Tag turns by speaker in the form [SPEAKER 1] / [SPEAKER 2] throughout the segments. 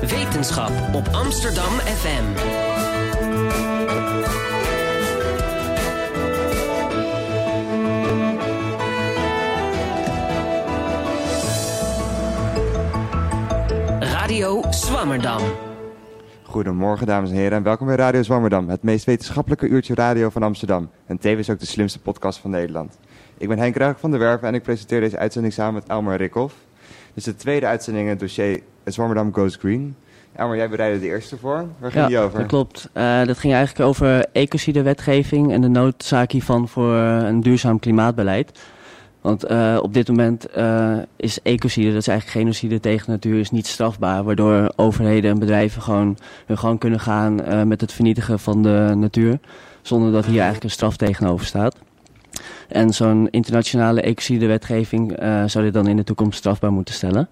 [SPEAKER 1] Wetenschap op Amsterdam FM. Radio Swammerdam.
[SPEAKER 2] Goedemorgen dames en heren en welkom bij Radio Zwammerdam, het meest wetenschappelijke uurtje radio van Amsterdam. En tevens ook de slimste podcast van Nederland. Ik ben Henk Ruig van der Werven en ik presenteer deze uitzending samen met Elmer Rikhoff. Dit is de tweede uitzending in het dossier Zwammerdam Goes Green. Elmer, jij bereidde de eerste voor. Waar ging
[SPEAKER 3] ja,
[SPEAKER 2] die over?
[SPEAKER 3] dat klopt. Eh, dat ging eigenlijk over ecocidewetgeving en de noodzaak hiervan voor een duurzaam klimaatbeleid. Want eh, op dit moment eh, is ecocide, dat is eigenlijk genocide tegen natuur, is niet strafbaar. Waardoor overheden en bedrijven gewoon hun gang kunnen gaan met het vernietigen van de natuur. Zonder dat hier eigenlijk een straf tegenover staat. En zo'n internationale ecocide-wetgeving zou dit dan in de toekomst strafbaar moeten stellen.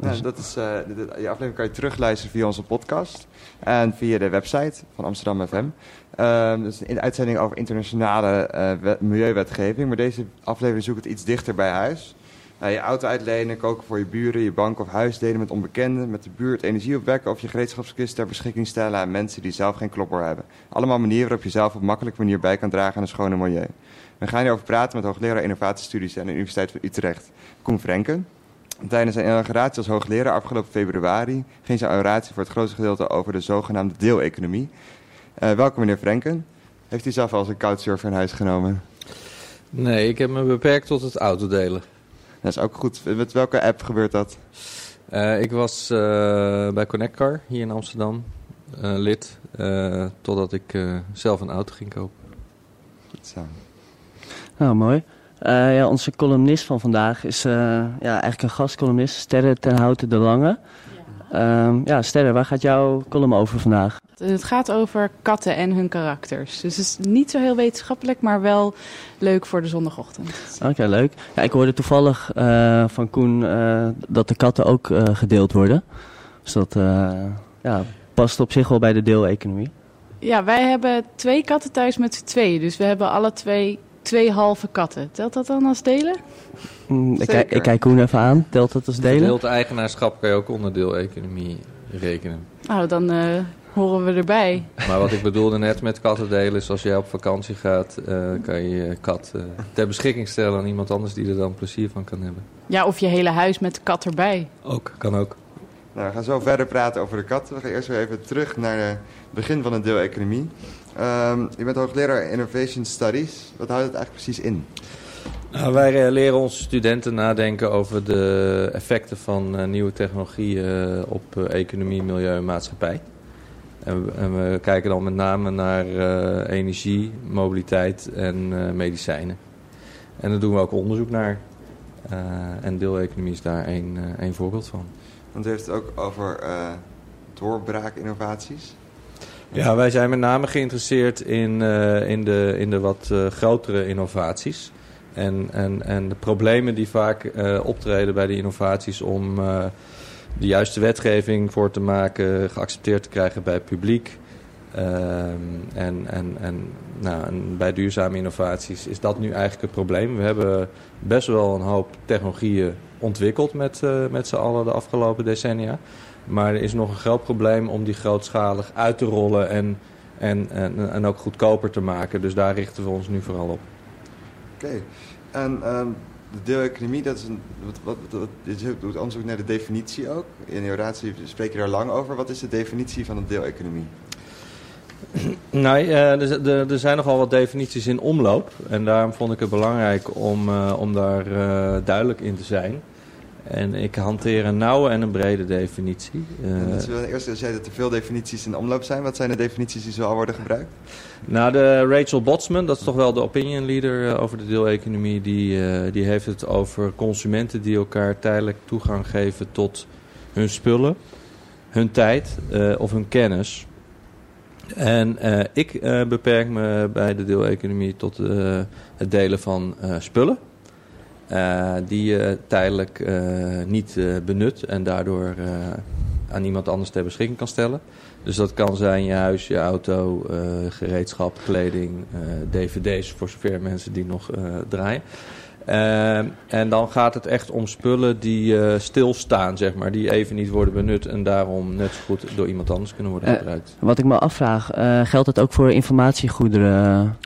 [SPEAKER 2] Nou, dat is, uh, de, de, die aflevering kan je terugluisteren via onze podcast en via de website van Amsterdam FM. Um, dus in de uitzending over internationale uh, wet, milieuwetgeving. Maar deze aflevering zoekt het iets dichter bij huis. Uh, je auto uitlenen, koken voor je buren, je bank of huis delen met onbekenden, met de buurt energie opwekken of je gereedschapskist ter beschikking stellen aan mensen die zelf geen klopper hebben. Allemaal manieren waarop je zelf op makkelijke manier bij kan dragen aan een schone milieu. We gaan hierover praten met hoogleraar innovatiestudies aan de Universiteit van Utrecht, Koen Frenken. Tijdens zijn inauguratie als hoogleraar afgelopen februari ging zijn oratie voor het grootste gedeelte over de zogenaamde deeleconomie. Uh, welkom meneer Frenken. Heeft u zelf al eens een couchsurfer in huis genomen?
[SPEAKER 4] Nee, ik heb me beperkt tot het autodelen.
[SPEAKER 2] Dat is ook goed. Met welke app gebeurt dat?
[SPEAKER 4] Uh, ik was uh, bij Connectcar hier in Amsterdam lid, totdat ik zelf een auto ging kopen.
[SPEAKER 2] Goed zo.
[SPEAKER 3] Nou, mooi. Uh, ja, onze columnist van vandaag is uh, ja, eigenlijk een gastcolumnist, Sterre ten Houten de Lange. Ja. Um, ja, Sterre, waar gaat jouw column over vandaag?
[SPEAKER 5] Het gaat over katten en hun karakters. Dus het is niet zo heel wetenschappelijk, maar wel leuk voor de zondagochtend.
[SPEAKER 3] Oké, okay, leuk. Ja, ik hoorde toevallig uh, van Koen dat de katten ook gedeeld worden. Dus dat ja, past op zich wel bij de deeleconomie.
[SPEAKER 5] Ja, wij hebben twee katten thuis met z'n tweeën. Dus we hebben alle twee twee halve katten. Telt dat dan als delen?
[SPEAKER 3] Mm, ik, kijk, ik kijk Koen even aan. Telt dat als delen?
[SPEAKER 4] Gedeeld eigenaarschap kan je ook onder deeleconomie rekenen.
[SPEAKER 5] Nou, dan uh, horen we erbij.
[SPEAKER 4] Maar wat ik bedoelde net met katten delen is als jij op vakantie gaat, uh, kan je je kat uh, ter beschikking stellen aan iemand anders die er dan plezier van kan hebben.
[SPEAKER 5] Ja, of je hele huis met de kat erbij.
[SPEAKER 4] Ook, kan ook.
[SPEAKER 2] Nou, we gaan zo verder praten over de kat. We gaan eerst weer even terug naar het begin van de deeleconomie. Um, je bent hoogleraar Innovation Studies. Wat houdt het eigenlijk precies in?
[SPEAKER 4] Nou, wij uh, leren onze studenten nadenken over de effecten van uh, nieuwe technologieën uh, op economie, milieu en maatschappij. En we, en we kijken dan met name naar energie, mobiliteit en medicijnen. En daar doen we ook onderzoek naar. en deeleconomie is daar één voorbeeld van.
[SPEAKER 2] Want u heeft het ook over doorbraakinnovaties.
[SPEAKER 4] Ja, wij zijn met name geïnteresseerd in, uh, in, de, in de wat uh, grotere innovaties. En, en, en de problemen die vaak uh, optreden bij die innovaties om de juiste wetgeving voor te maken, geaccepteerd te krijgen bij het publiek. en en, en, nou, bij duurzame innovaties is dat nu eigenlijk het probleem. We hebben best wel een hoop technologieën ontwikkeld met, met z'n allen de afgelopen decennia. Maar er is nog een groot probleem om die grootschalig uit te rollen en, en, en, en ook goedkoper te maken. Dus daar richten we ons nu vooral op.
[SPEAKER 2] Oké. Okay. En um, de deeleconomie, dat is een. Wat, wat, wat, je doet onderzoek naar de definitie ook. In je oratie spreek je daar lang over. Wat is de definitie van een deeleconomie?
[SPEAKER 4] Nou, uh, er zijn nogal wat definities in omloop. En daarom vond ik het belangrijk om, uh, om daar uh, duidelijk in te zijn. En ik hanteer een nauwe en een brede definitie.
[SPEAKER 2] Uh, eerst als jij dat er veel definities in omloop zijn, wat zijn de definities die zoal worden gebruikt?
[SPEAKER 4] Nou, de Rachel Botsman, dat is toch wel de opinion leader uh, over de deeleconomie, die, uh, die heeft het over consumenten die elkaar tijdelijk toegang geven tot hun spullen, hun tijd of hun kennis. En ik beperk me bij de deeleconomie tot het delen van spullen. Uh, die je tijdelijk uh, niet uh, benut en daardoor aan iemand anders ter beschikking kan stellen. Dus dat kan zijn je huis, je auto, gereedschap, kleding, dvd's voor zover mensen die nog draaien. Eh, en dan gaat het echt om spullen die eh, stilstaan, zeg maar. Die even niet worden benut en daarom net zo goed door iemand anders kunnen worden
[SPEAKER 3] Eh,
[SPEAKER 4] gebruikt.
[SPEAKER 3] Wat ik me afvraag, eh, geldt het ook voor informatiegoederen?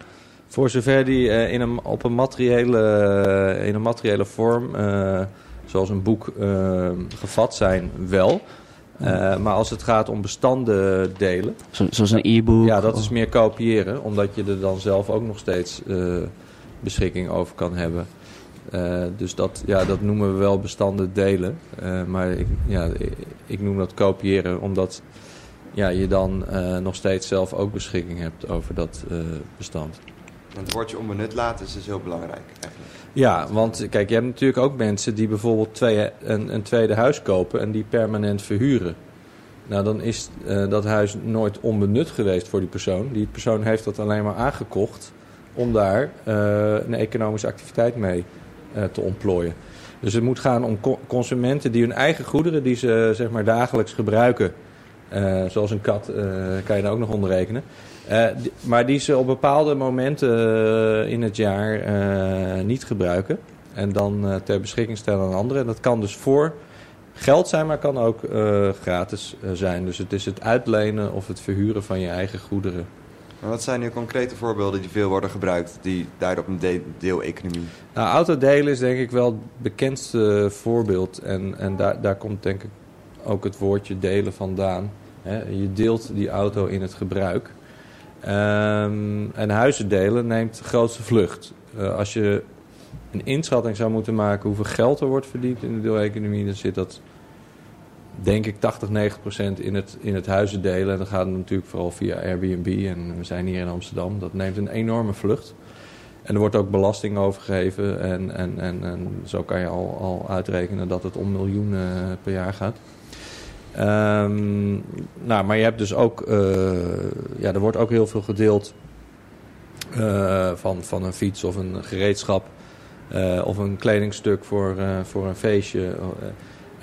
[SPEAKER 4] Voor zover die eh, in een, op een materiële, eh, in een materiële vorm, eh, zoals een boek, gevat zijn, wel. Maar als het gaat om bestanddelen,
[SPEAKER 3] Zo, zoals een e-book?
[SPEAKER 4] ja, dat is meer kopiëren, omdat je er dan zelf ook nog steeds beschikking over kan hebben. Dus dat, ja, dat noemen we wel bestanden delen. Maar ik, ja, ik, ik noem dat kopiëren, omdat ja, je dan nog steeds zelf ook beschikking hebt over dat eh, bestand.
[SPEAKER 2] Het woordje onbenut laten is dus heel belangrijk eigenlijk.
[SPEAKER 4] Ja, want kijk, je hebt natuurlijk ook mensen die bijvoorbeeld twee, een, een tweede huis kopen en die permanent verhuren. Nou, dan is eh, dat huis nooit onbenut geweest voor die persoon. Die persoon heeft dat alleen maar aangekocht om daar eh, een economische activiteit mee eh, te ontplooien. Dus het moet gaan om co- consumenten die hun eigen goederen, die ze zeg maar dagelijks gebruiken, zoals een kat, kan je daar ook nog onder rekenen. Eh, maar die ze op bepaalde momenten eh, in het jaar eh, niet gebruiken. En dan ter beschikking stellen aan anderen. En dat kan dus voor geld zijn, maar kan ook gratis zijn. Dus het is het uitlenen of het verhuren van je eigen goederen.
[SPEAKER 2] Maar wat zijn nu concrete voorbeelden die veel worden gebruikt, die duiden op een de- deeleconomie?
[SPEAKER 4] Nou, autodelen is denk ik wel het bekendste voorbeeld. En, en daar, daar komt denk ik ook het woordje delen vandaan. Je deelt die auto in het gebruik. Ehm, en huizen delen neemt de grootste vlucht. Eh, als je een inschatting zou moeten maken hoeveel geld er wordt verdiend in de deeleconomie, dan zit dat denk ik 80, 90 procent in het, in het huizen delen. En dan gaat het natuurlijk vooral via Airbnb. En we zijn hier in Amsterdam. Dat neemt een enorme vlucht. En er wordt ook belasting overgegeven. En, en, en, en zo kan je al, al uitrekenen dat het om miljoenen per jaar gaat. Ehm, nou, maar je hebt dus ook... eh, ja, er wordt ook heel veel gedeeld eh, van, van een fiets of een gereedschap. eh, of een kledingstuk voor, voor een feestje.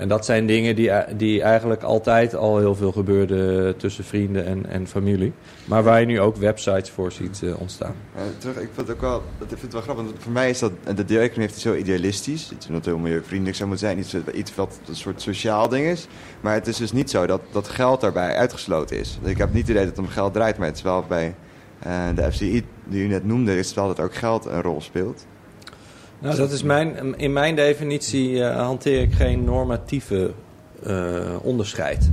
[SPEAKER 4] Eh, en dat zijn dingen die, die eigenlijk altijd al heel veel gebeurden tussen vrienden en, en familie. Maar waar je nu ook websites voor ziet eh, ontstaan.
[SPEAKER 2] Eh, terug, ik vind het ook wel, ik vind het wel grappig, want voor mij is dat, de deeleconomie heeft het zo idealistisch. Iets wat heel milieuvriendelijk zou moeten zijn, iets, iets wat een soort sociaal ding is. Maar het is dus niet zo dat, dat geld daarbij uitgesloten is. Ik heb niet het idee dat het om geld draait, maar het is wel bij eh, de FCI die u net noemde, is wel dat ook geld een rol speelt.
[SPEAKER 4] Nou, dat is mijn, in mijn definitie eh, hanteer ik geen normatieve eh, onderscheid.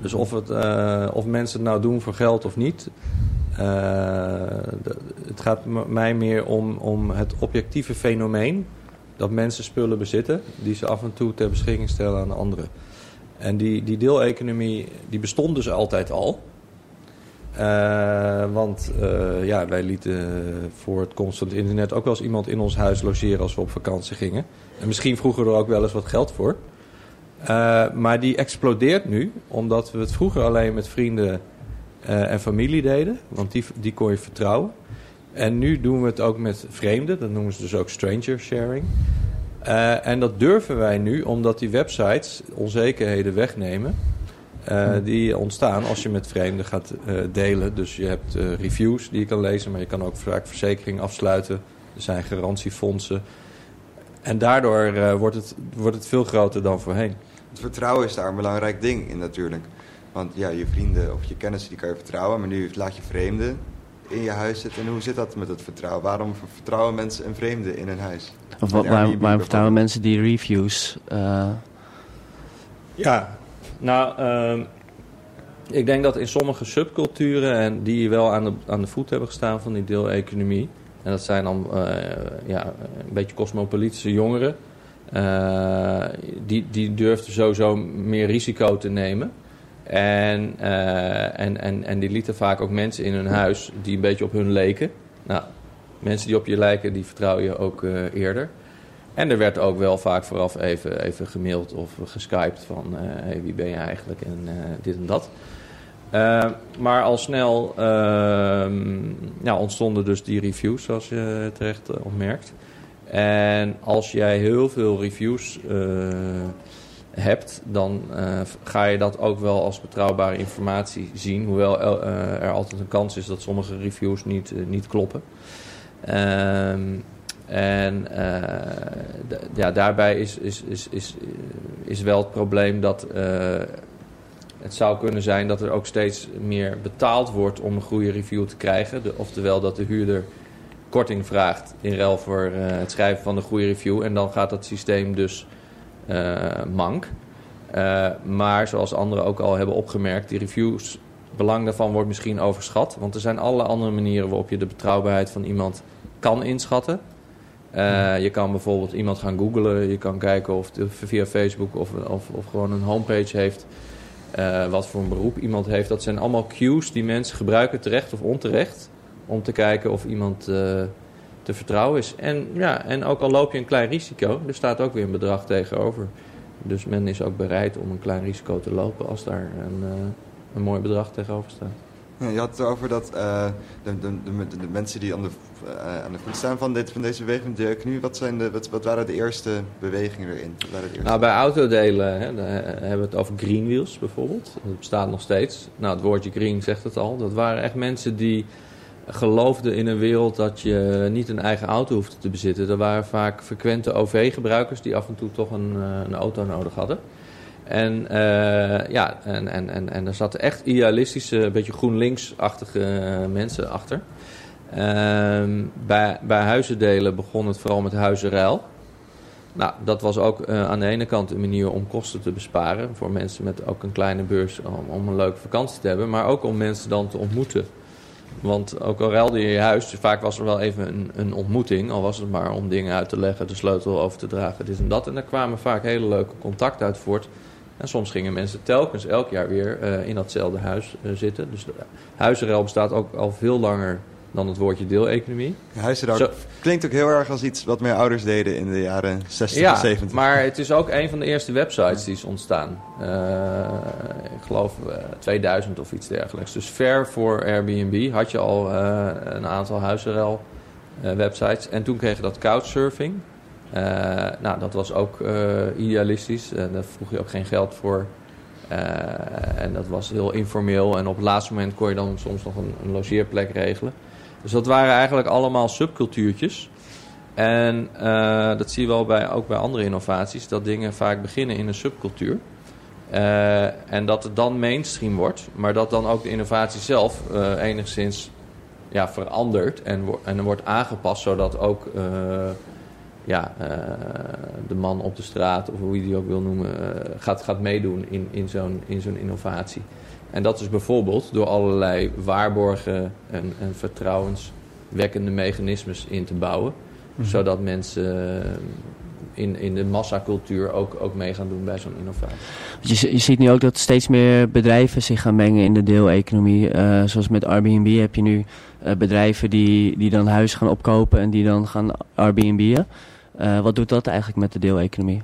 [SPEAKER 4] Dus of, het, eh, of mensen het nou doen voor geld of niet. het gaat mij meer om, om het objectieve fenomeen dat mensen spullen bezitten die ze af en toe ter beschikking stellen aan anderen. En die, die deeleconomie die bestond dus altijd al. Eh, want eh, ja, wij lieten voor het het internet ook wel eens iemand in ons huis logeren als we op vakantie gingen. En misschien vroegen we er ook wel eens wat geld voor. Eh, maar die explodeert nu, omdat we het vroeger alleen met vrienden en familie deden. Want die, die kon je vertrouwen. En nu doen we het ook met vreemden. Dat noemen ze dus ook stranger sharing. En dat durven wij nu, omdat die websites onzekerheden wegnemen. Eh, die ontstaan als je met vreemden gaat eh, delen. Dus je hebt eh, reviews die je kan lezen, maar je kan ook vaak verzekering afsluiten. Er zijn garantiefondsen. En daardoor eh, wordt, het, wordt het veel groter dan voorheen.
[SPEAKER 2] Het vertrouwen is daar een belangrijk ding in natuurlijk. Want ja, je vrienden of je kennissen die kan je vertrouwen, maar nu laat je vreemden in je huis zitten. En hoe zit dat met het vertrouwen? Waarom vertrouwen mensen een vreemde in hun huis?
[SPEAKER 3] Of wat, waarom vertrouwen mensen die reviews? eh,
[SPEAKER 4] Ja, nou, ehm, ik denk dat in sommige subculturen, en die wel aan de, aan de voet hebben gestaan van die deeleconomie, en dat zijn dan eh, ja, een beetje cosmopolitische jongeren, eh, die, die durfden sowieso meer risico te nemen. En, eh, en, en, en die lieten vaak ook mensen in hun huis die een beetje op hun leken. Nou, mensen die op je lijken, die vertrouw je ook eerder. En er werd ook wel vaak vooraf even, even gemaild of geskyped van eh, hey, wie ben je eigenlijk en eh, dit en dat. Eh, maar al snel ehm, ja, ontstonden dus die reviews, zoals je terecht opmerkt. En als jij heel veel reviews hebt, dan ga je dat ook wel als betrouwbare informatie zien. Hoewel er altijd een kans is dat sommige reviews niet, niet kloppen. Ehm, En eh, ja, daarbij is, is, is, is, is wel het probleem dat eh, het zou kunnen zijn dat er ook steeds meer betaald wordt om een goede review te krijgen. De, oftewel dat de huurder korting vraagt in ruil voor eh, het schrijven van een goede review. En dan gaat dat systeem dus mank. Maar zoals anderen ook al hebben opgemerkt, die reviews, belang daarvan wordt misschien overschat. Want er zijn allerlei andere manieren waarop je de betrouwbaarheid van iemand kan inschatten. Eh, je kan bijvoorbeeld iemand gaan googlen. Je kan kijken of het via Facebook of, of, of gewoon een homepage heeft. eh, wat voor een beroep iemand heeft. Dat zijn allemaal cues die mensen gebruiken, terecht of onterecht. Om te kijken of iemand eh, te vertrouwen is. En, ja, en ook al loop je een klein risico, er staat ook weer een bedrag tegenover. Dus men is ook bereid om een klein risico te lopen als daar een, een mooi bedrag tegenover staat.
[SPEAKER 2] Je had het over dat eh, de, de, de, mensen die aan de, eh, aan de voet staan van, dit, deze beweging, de economie, wat, zijn de, wat, waren de eerste bewegingen erin?
[SPEAKER 4] Nou, bij autodelen hè, hebben we het over greenwheels bijvoorbeeld. Dat bestaat nog steeds. Nou, het woordje green zegt het al. Dat waren echt mensen die geloofden in een wereld dat je niet een eigen auto hoefde te bezitten. Er waren vaak frequente OV-gebruikers die af en toe toch een, eh, een auto nodig hadden. En eh, ja, en, en, en, en er zaten echt idealistische, een beetje GroenLinks-achtige eh, mensen achter. Ehm, bij, bij huizendelen begon het vooral met huizenruil. Nou, dat was ook eh, aan de ene kant een manier om kosten te besparen. Voor mensen met ook een kleine beurs om, om een leuke vakantie te hebben. Maar ook om mensen dan te ontmoeten. Want ook al ruilde je je huis, vaak was er wel even een, een ontmoeting. Al was het maar om dingen uit te leggen, de sleutel over te dragen, dit en dat. En daar kwamen vaak hele leuke contacten uit voort. En soms gingen mensen telkens elk jaar weer eh, in datzelfde huis eh, zitten. Dus de huizenruil bestaat ook al veel langer dan het woordje deeleconomie.
[SPEAKER 2] Huisruil
[SPEAKER 4] Zo-
[SPEAKER 2] klinkt ook heel erg als iets wat mijn ouders deden in de jaren 60
[SPEAKER 4] Ja,
[SPEAKER 2] en 70.
[SPEAKER 4] maar het is ook een van de eerste websites die is ontstaan. Eh, ik geloof eh, 2000 of iets dergelijks. Dus ver voor Airbnb had je al een aantal huizenruil websites. En toen kreeg je dat couchsurfing. Eh, nou, dat was ook eh, idealistisch. En daar vroeg je ook geen geld voor. Eh, en dat was heel informeel. En op het laatste moment kon je dan soms nog een, een logeerplek regelen. Dus dat waren eigenlijk allemaal subcultuurtjes. En eh, dat zie je wel bij, ook bij andere innovaties, dat dingen vaak beginnen in een subcultuur. Eh, en dat het dan mainstream wordt, maar dat dan ook de innovatie zelf eh, enigszins ja, verandert en, en wordt aangepast, zodat ook eh, ja, eh, de man op de straat, of hoe je die ook wil noemen, eh, gaat, gaat meedoen in, in zo'n in zo'n innovatie. En dat is bijvoorbeeld door allerlei waarborgen en, en vertrouwenswekkende mechanismes in te bouwen zodat mensen eh, in, in de massacultuur ook, ook mee gaan doen bij zo'n innovatie.
[SPEAKER 3] Je, je ziet nu ook dat steeds meer bedrijven zich gaan mengen in de deeleconomie. Eh zoals met Airbnb heb je nu eh, bedrijven die, die dan huis gaan opkopen en die dan gaan Airbnb'en. Eh, wat doet dat eigenlijk met de deeleconomie?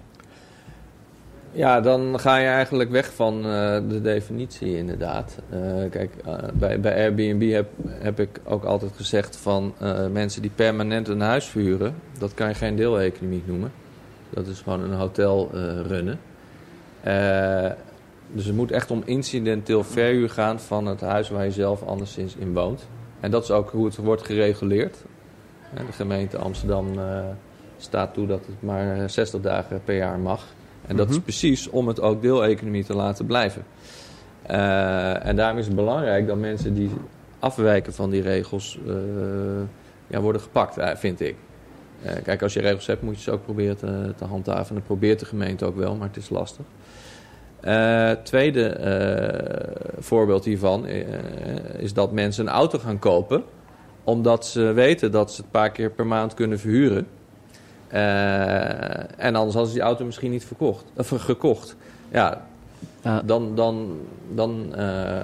[SPEAKER 4] Ja, dan ga je eigenlijk weg van eh, de definitie inderdaad. Eh, kijk, bij, bij Airbnb heb, heb ik ook altijd gezegd van mensen die permanent een huis verhuren, dat kan je geen deeleconomie noemen. Dat is gewoon een hotel runnen. Dus het moet echt om incidenteel verhuur gaan van het huis waar je zelf anderszins in woont. En dat is ook hoe het wordt gereguleerd. De gemeente Amsterdam staat toe dat het maar 60 dagen per jaar mag. En dat is
[SPEAKER 2] Mhm.
[SPEAKER 4] precies om het ook deeleconomie te laten blijven. Eh, en daarom is het belangrijk dat mensen die afwijken van die regels eh, ja, worden gepakt, eh, vind ik. Eh, kijk, als je regels hebt, moet je ze ook proberen te, te handhaven. En dat probeert de gemeente ook wel, maar het is lastig. Eh tweede eh, voorbeeld hiervan eh, is dat mensen een auto gaan kopen, omdat ze weten dat ze het een paar keer per maand kunnen verhuren. Eh, en anders hadden ze die auto misschien niet verkocht, of gekocht. Ja, dan, dan, dan eh,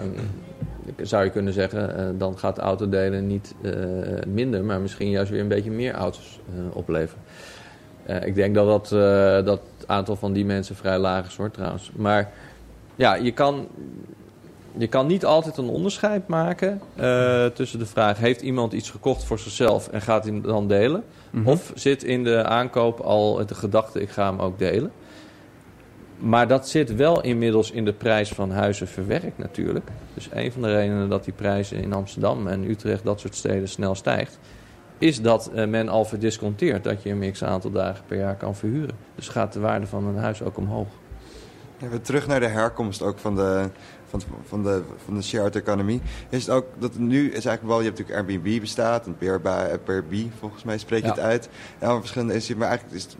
[SPEAKER 4] zou je kunnen zeggen, eh, dan gaat autodelen niet minder, maar misschien juist weer een beetje meer auto's opleveren. Ik denk dat, dat, dat het aantal van die mensen vrij laag is hoor trouwens. Maar ja, je kan, je kan niet altijd een onderscheid maken eh, tussen de vraag... heeft iemand iets gekocht voor zichzelf en gaat hij hem dan delen?
[SPEAKER 3] Mhm.
[SPEAKER 4] Of zit in de aankoop al de gedachte, ik ga hem ook delen? Maar dat zit wel inmiddels in de prijs van huizen verwerkt natuurlijk. Dus een van de redenen dat die prijzen in Amsterdam en Utrecht, dat soort steden, snel stijgt... is dat eh, men al verdisconteert dat je een x aantal dagen per jaar kan verhuren. Dus gaat de waarde van een huis ook omhoog.
[SPEAKER 2] Even terug naar de herkomst ook van de, van, van de, van de shared economy. Is het ook dat nu is eigenlijk wel, je hebt natuurlijk Airbnb bestaat, en Airbnb volgens mij spreek je
[SPEAKER 4] Ja.
[SPEAKER 2] het uit. Verschillende is maar eigenlijk is het,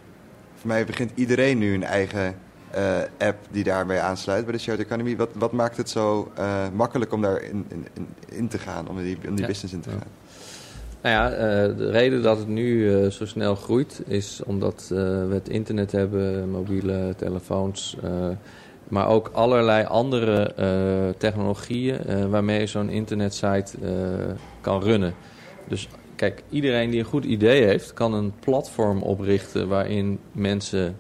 [SPEAKER 2] voor mij begint iedereen nu een eigen eh, app die daarmee aansluit bij de shared economy. Wat, wat maakt het zo eh, makkelijk om daar in, in, in, te gaan, om die, om die
[SPEAKER 4] Ja.
[SPEAKER 2] business in te gaan?
[SPEAKER 4] Nou ja, eh, de reden dat het nu zo snel groeit is omdat we het internet hebben, mobiele telefoons, maar ook allerlei andere eh, technologieën eh, waarmee je zo'n internetsite eh, kan runnen. Dus kijk, iedereen die een goed idee heeft, kan een platform oprichten waarin mensen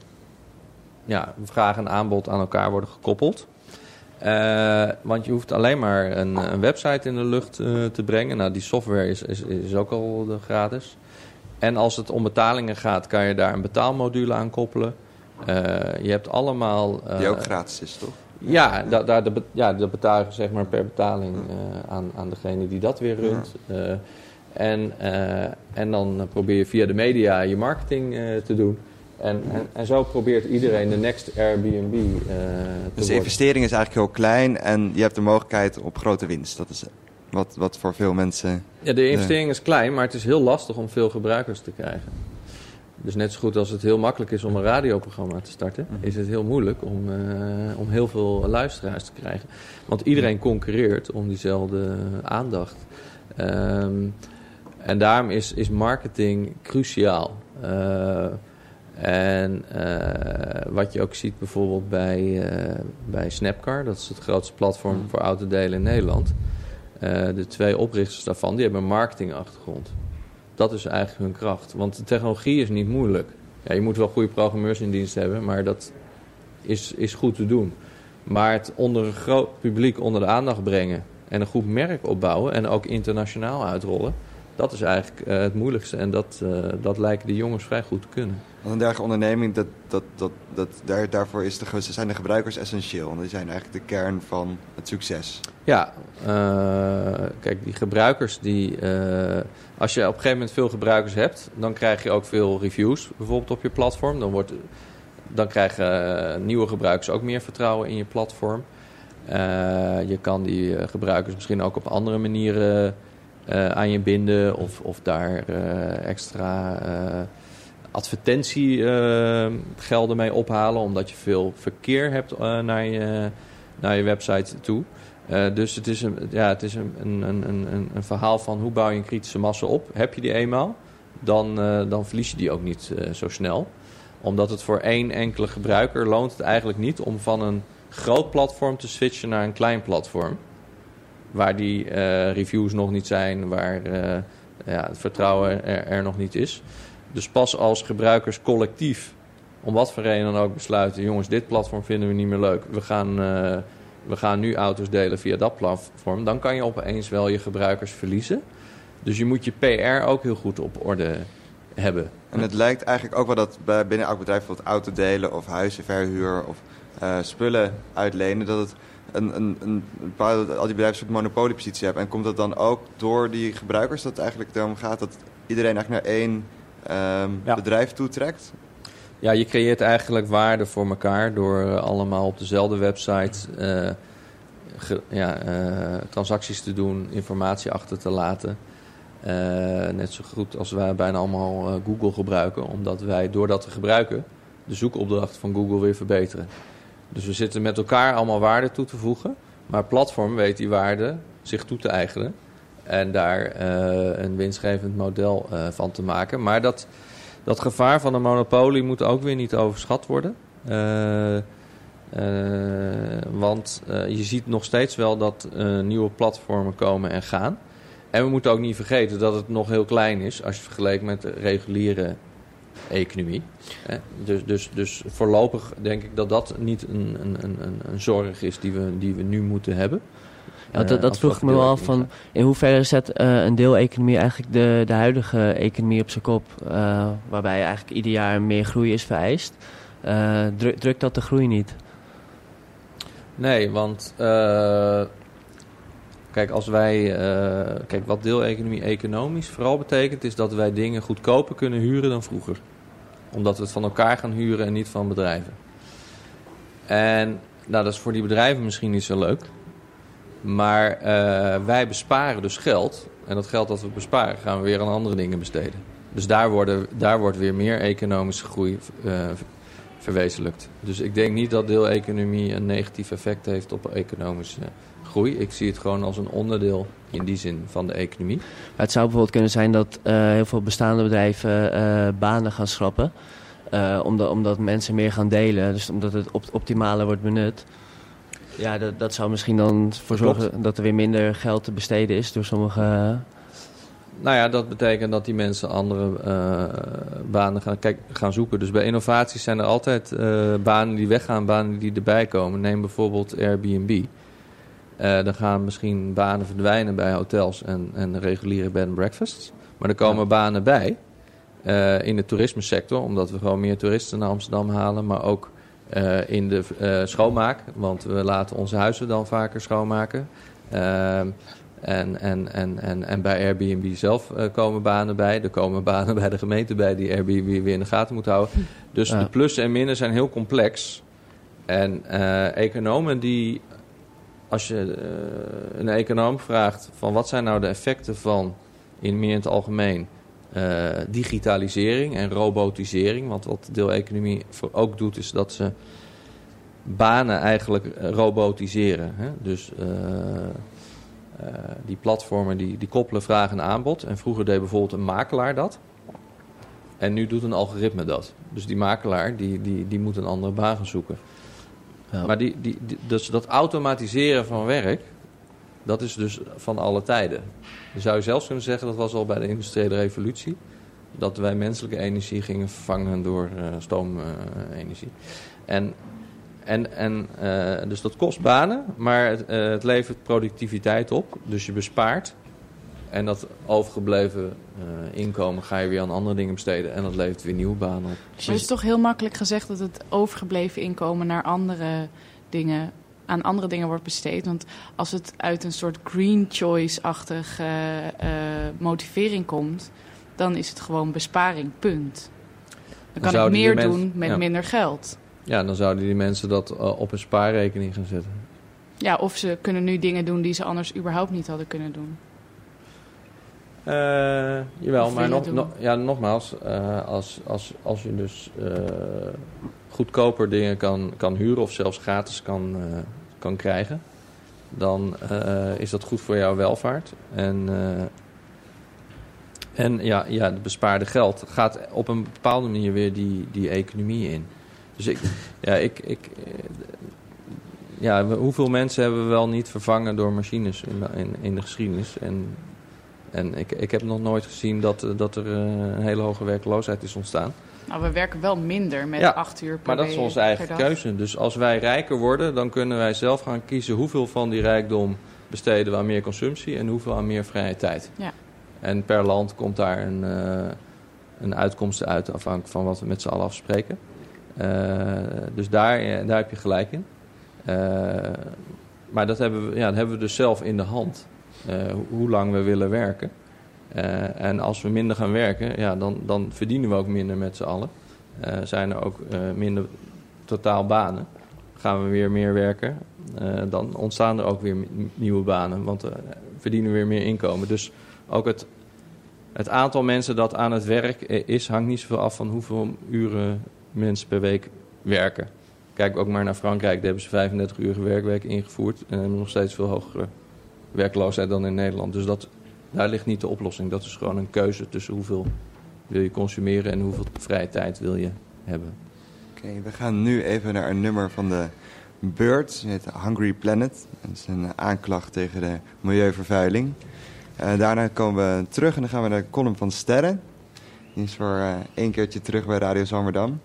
[SPEAKER 4] ja, vraag en aanbod aan elkaar worden gekoppeld. Want je hoeft alleen maar een, een website in de lucht te brengen. Nou, die software is, is, is ook al gratis. En als het om betalingen gaat, kan je daar een betaalmodule aan koppelen. Eh, je hebt allemaal... eh,
[SPEAKER 2] Die ook gratis is, toch?
[SPEAKER 4] ja, da, daar ja, dat betaal je zeg maar per betaling eh, aan, aan degene die dat weer runt. Eh, en, eh, en dan probeer je via de media je marketing eh, te doen. En, en, en zo probeert iedereen de next Airbnb eh, te
[SPEAKER 2] Dus de investering is eigenlijk heel klein en je hebt de mogelijkheid op grote winst. Dat is wat, wat voor veel mensen...
[SPEAKER 4] Ja, de investering is klein, maar het is heel lastig om veel gebruikers te krijgen. Dus net zo goed als het heel makkelijk is om een radioprogramma te starten,
[SPEAKER 2] Mhm.
[SPEAKER 4] is het heel moeilijk om, eh, om heel veel luisteraars te krijgen. Want iedereen concurreert om diezelfde aandacht. Ehm, en daarom is, is marketing cruciaal. Eh, en eh, wat je ook ziet bijvoorbeeld bij, bij Snapcar, dat is het grootste platform
[SPEAKER 2] Mhm.
[SPEAKER 4] voor autodelen in Nederland. De twee oprichters daarvan, die hebben een marketingachtergrond. Dat is eigenlijk hun kracht. Want de technologie is niet moeilijk. Ja, je moet wel goede programmeurs in dienst hebben, maar dat is, is goed te doen. Maar het onder een groot publiek onder de aandacht brengen en een goed merk opbouwen en ook internationaal uitrollen, dat is eigenlijk eh, het moeilijkste. En dat, eh, dat lijken de jongens vrij goed te kunnen.
[SPEAKER 2] Want een dergelijke onderneming, dat, dat, dat, dat, daar, daarvoor is de, zijn de gebruikers essentieel. Want die zijn eigenlijk de kern van het succes.
[SPEAKER 4] Ja, eh, kijk, die gebruikers die. als je op een gegeven moment veel gebruikers hebt, dan krijg je ook veel reviews, bijvoorbeeld op je platform. Dan, wordt, dan krijgen nieuwe gebruikers ook meer vertrouwen in je platform. Je kan die gebruikers misschien ook op andere manieren aan je binden of, of daar eh, extra eh, advertentiegelden mee ophalen, omdat je veel verkeer hebt eh, naar, je, naar je website toe. Eh, dus het is, een, ja, het is een, een, een, een, verhaal van hoe bouw je een kritische massa op. Heb je die eenmaal, dan, eh, dan verlies je die ook niet eh, zo snel. Omdat het voor één enkele gebruiker loont het eigenlijk niet om van een groot platform te switchen naar een klein platform. Waar die eh, reviews nog niet zijn, waar eh, ja, het vertrouwen er, nog niet is. Dus pas als gebruikers collectief, om wat voor reden dan ook, besluiten: jongens, dit platform vinden we niet meer leuk. We gaan, eh, we gaan nu auto's delen via dat platform. Dan kan je opeens wel je gebruikers verliezen. Dus je moet je PR ook heel goed op orde hebben.
[SPEAKER 2] En het lijkt eigenlijk ook wel dat bij binnen elk bedrijf, bijvoorbeeld auto delen of huizenverhuur of spullen uitlenen, dat het een, een, een, bepaalde, al die bedrijven een soort monopoliepositie hebben. En komt dat dan ook door die gebruikers dat het eigenlijk erom gaat dat iedereen eigenlijk naar één ehm,
[SPEAKER 4] Ja.
[SPEAKER 2] bedrijf toetrekt?
[SPEAKER 4] Ja, je creëert eigenlijk waarde voor elkaar door eh, allemaal op dezelfde website eh, ge- ja, eh, transacties te doen, informatie achter te laten. Eh, net zo goed als wij bijna allemaal eh, Google gebruiken, omdat wij door dat te gebruiken de zoekopdracht van Google weer verbeteren. Dus we zitten met elkaar allemaal waarde toe te voegen, maar het platform weet die waarde zich toe te eigenen en daar eh, een winstgevend model eh, van te maken. Maar dat, dat gevaar van een monopolie moet ook weer niet overschat worden. Eh, want je ziet nog steeds wel dat nieuwe platformen komen en gaan. En we moeten ook niet vergeten dat het nog heel klein is als je vergelijkt met de reguliere economie. Dus, dus, dus voorlopig denk ik dat dat niet een, een, een, een- zorg is die we, die we nu moeten hebben.
[SPEAKER 3] Ja, dat,
[SPEAKER 4] Eh,
[SPEAKER 3] dat vroeg ik me wel af van in hoeverre zet eh, een deeleconomie eigenlijk de, de huidige economie op zijn kop, eh, waarbij eigenlijk ieder jaar meer groei is vereist. Dru- drukt dat de groei niet?
[SPEAKER 4] Nee, want kijk, als wij, kijk, wat deeleconomie economisch vooral betekent, is dat wij dingen goedkoper kunnen huren dan vroeger. Omdat we het van elkaar gaan huren en niet van bedrijven. En nou, dat is voor die bedrijven misschien niet zo leuk. Maar eh, wij besparen dus geld. En dat geld dat we besparen gaan we weer aan andere dingen besteden. Dus daar, worden, daar wordt weer meer economische groei uh, verwezenlijkt. Dus ik denk niet dat deeleconomie een negatief effect heeft op economische groei. Ik zie het gewoon als een onderdeel in die zin van de economie. Maar
[SPEAKER 3] het zou bijvoorbeeld kunnen zijn dat uh, heel veel bestaande bedrijven uh, banen gaan schrappen. Uh, omdat, omdat mensen meer gaan delen, dus omdat het op, optimale wordt benut. Ja, dat, dat zou misschien dan voor zorgen dat er weer minder geld te besteden is door sommige...
[SPEAKER 4] Nou ja, dat betekent dat die mensen andere uh, banen gaan, kijk, gaan zoeken. Dus bij innovaties zijn er altijd uh, banen die weggaan, banen die erbij komen. Neem bijvoorbeeld Airbnb. Uh, dan gaan misschien banen verdwijnen bij hotels en, en reguliere bed and breakfasts. Maar er komen ja. banen bij in de toerismesector, omdat we gewoon meer toeristen naar Amsterdam halen. Maar ook in de schoonmaak, want we laten onze huizen dan vaker schoonmaken. En, en, en, en, en bij Airbnb zelf uh, komen banen bij. Er komen banen bij de gemeente bij die Airbnb weer in de gaten moet houden. Dus ja. de plussen en minnen zijn heel complex. En uh, economen die, als je uh, een econoom vraagt van wat zijn nou de effecten van in meer in het algemeen digitalisering en robotisering. Want wat deeleconomie ook doet is dat ze banen eigenlijk robotiseren. Hè? Dus die platformen die, die koppelen vraag en aanbod. En vroeger deed bijvoorbeeld een makelaar dat. En nu doet een algoritme dat. Dus die makelaar die, die, die moet een andere baan gaan zoeken. Maar die, die, dus dat automatiseren van werk, dat is dus van alle tijden. Dan zou je zelfs kunnen zeggen, dat was al bij de industriële revolutie... dat wij menselijke energie gingen vervangen door uh, stoomenergie. En en, en, uh, dus dat kost banen, maar het, uh, het, levert productiviteit op. Dus je bespaart. En dat overgebleven uh, inkomen ga je weer aan andere dingen besteden. En dat levert weer nieuwe banen op.
[SPEAKER 5] Dus het is toch heel makkelijk gezegd dat het overgebleven inkomen naar andere dingen, aan andere dingen wordt besteed. Want als het uit een soort green choice-achtige motivering komt, dan is het gewoon besparing, punt. Dan kan ik meer doen met ja. minder geld.
[SPEAKER 4] Ja, dan zouden die mensen dat op een spaarrekening gaan zetten.
[SPEAKER 5] Ja, of ze kunnen nu dingen doen die ze anders überhaupt niet hadden kunnen doen.
[SPEAKER 4] Uh, jawel, maar nog, no, ja, nogmaals, uh, als, als, als je dus goedkoper dingen kan, kan huren of zelfs gratis kan, kan krijgen, dan is dat goed voor jouw welvaart. En, en ja, ja, het bespaarde geld gaat op een bepaalde manier weer die, die economie in. Dus ik, ja, ik, ik, ja, hoeveel mensen hebben we wel niet vervangen door machines in de, in, in de geschiedenis? En, en ik, ik heb nog nooit gezien dat, dat er een hele hoge werkloosheid is ontstaan.
[SPEAKER 5] Nou, we werken wel minder met ja, acht uur per
[SPEAKER 4] Maar dat is onze eigen keuze. Dus als wij rijker worden, dan kunnen wij zelf gaan kiezen hoeveel van die rijkdom besteden we aan meer consumptie en hoeveel aan meer vrije tijd.
[SPEAKER 5] Ja.
[SPEAKER 4] En per land komt daar een, uh, een uitkomst uit afhankelijk van wat we met z'n allen afspreken. Uh, dus daar, daar heb je gelijk in. Uh, maar dat hebben, we, ja, dat hebben we dus zelf in de hand. Uh, hoe lang we willen werken. en als we minder gaan werken, ja, dan, dan verdienen we ook minder met z'n allen. zijn er ook minder totaal banen. Gaan we weer meer werken, dan ontstaan er ook weer nieuwe banen. Want we verdienen weer meer inkomen. Dus ook het, het aantal mensen dat aan het werk is, hangt niet zoveel af van hoeveel uren mensen per week werken. Kijk ook maar naar Frankrijk, daar hebben ze 35 uur werkweek ingevoerd en hebben nog steeds veel hogere werkloosheid dan in Nederland. Dus dat, daar ligt niet de oplossing. Dat is gewoon een keuze tussen hoeveel wil je consumeren en hoeveel vrije tijd wil je hebben.
[SPEAKER 2] Oké, we gaan nu even naar een nummer van de Birds, het heet Hungry Planet. Dat is een aanklacht tegen de milieuvervuiling. Uh, daarna komen we terug en dan gaan we naar de column van Sterren. Die is voor uh, één keertje terug bij Radio Zomerdam.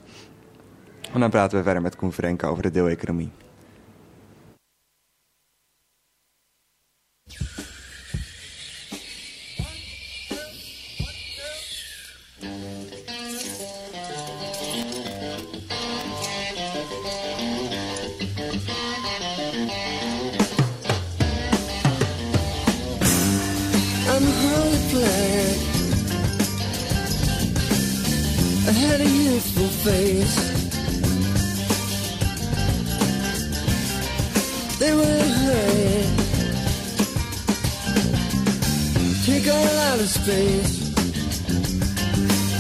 [SPEAKER 2] En dan praten we verder met Koen Frenk over de deeleconomie.
[SPEAKER 6] you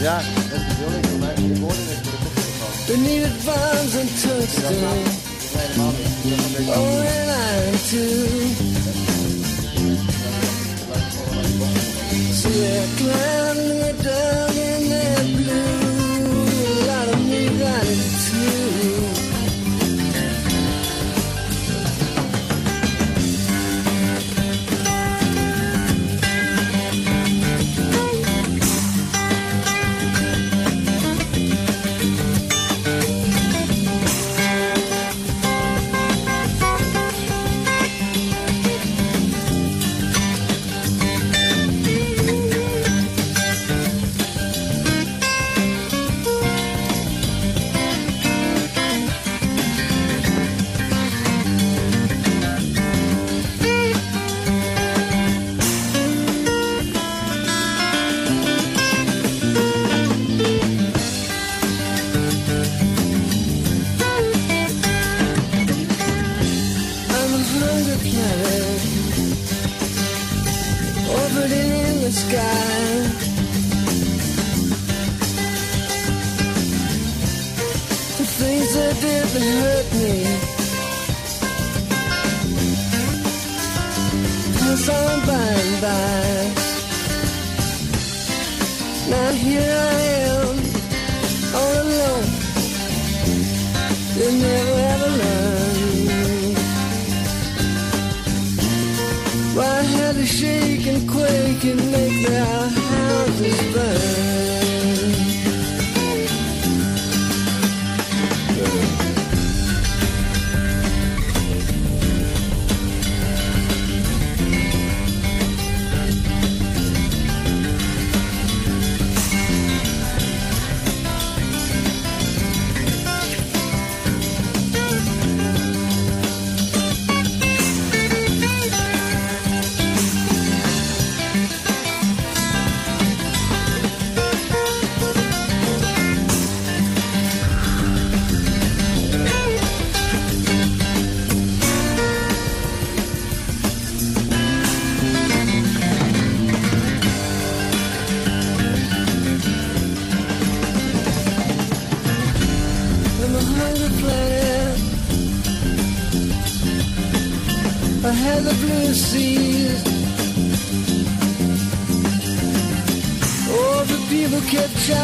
[SPEAKER 2] Ja, dat bedoel ik. Ik hoorde het met de koptelefoon.
[SPEAKER 6] Things that did that hurt me pass on by and by. Now here I am, all alone. They never ever learn. Why had to shake and quake and make their houses burn.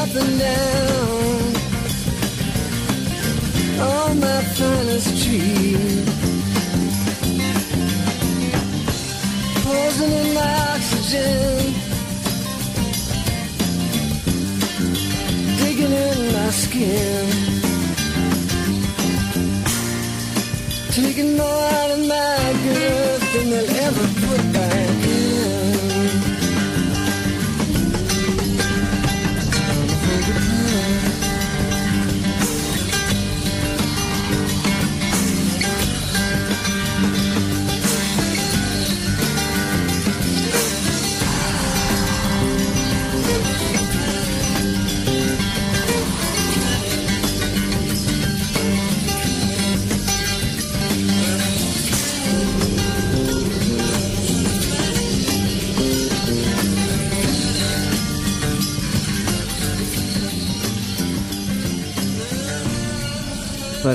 [SPEAKER 6] up and down on my finest tree. Poison in my oxygen, digging in my skin, taking my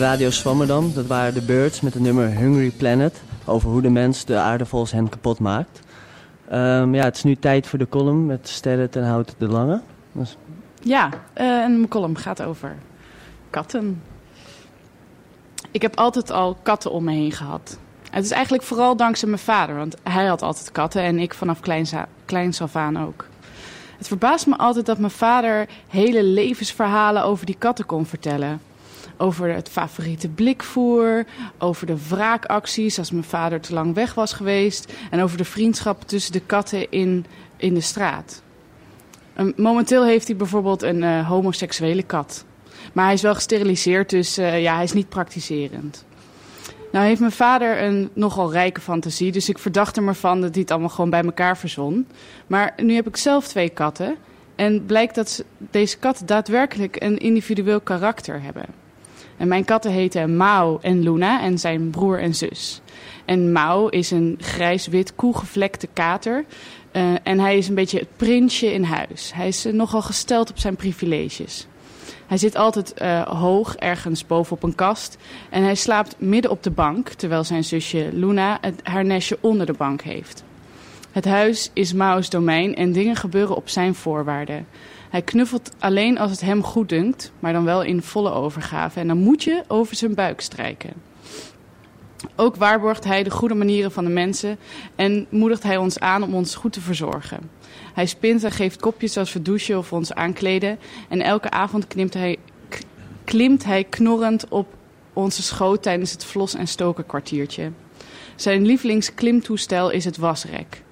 [SPEAKER 3] Radio Swammerdam, dat waren de Birds met het nummer Hungry Planet. Over hoe de mens de aarde volgens hen kapot maakt. Ehm, ja, het is nu tijd voor de column met Sterren ten Hout de Lange.
[SPEAKER 5] Ja, eh, en mijn column gaat over katten. Ik heb altijd al katten om me heen gehad. Het is eigenlijk vooral dankzij mijn vader, want hij had altijd katten en ik vanaf kleins, a- kleins af aan ook. Het verbaast me altijd dat mijn vader hele levensverhalen over die katten kon vertellen. Over het favoriete blikvoer, over de wraakacties als mijn vader te lang weg was geweest en over de vriendschap tussen de katten in, in de straat. Um, momenteel heeft hij bijvoorbeeld een eh, homoseksuele kat. Maar hij is wel gesteriliseerd, dus eh, ja, hij is niet praktiserend. Nou heeft mijn vader een nogal rijke fantasie, dus ik verdacht hem ervan dat hij het allemaal gewoon bij elkaar verzon. Maar nu heb ik zelf twee katten en blijkt dat ze- deze katten daadwerkelijk een individueel karakter hebben. En mijn katten heten Mao en Luna en zijn broer en zus. En Mao is een grijs-wit koelgevlekte kater. Uh, en hij is een beetje het prinsje in huis. Hij is uh, nogal gesteld op zijn privileges. Hij zit altijd uh, hoog, ergens bovenop een kast. En hij slaapt midden op de bank, terwijl zijn zusje Luna het, haar nestje onder de bank heeft. Het huis is Mao's domein en dingen gebeuren op zijn voorwaarden. Hij knuffelt alleen als het hem goed dunkt, maar dan wel in volle overgave. En dan moet je over zijn buik strijken. Ook waarborgt hij de goede manieren van de mensen en moedigt hij ons aan om ons goed te verzorgen. Hij spint en geeft kopjes als we douchen of ons aankleden. En elke avond klimt hij, klimt hij knorrend op onze schoot tijdens het vlos- en stokenkwartiertje. Zijn lievelingsklimtoestel is het wasrek.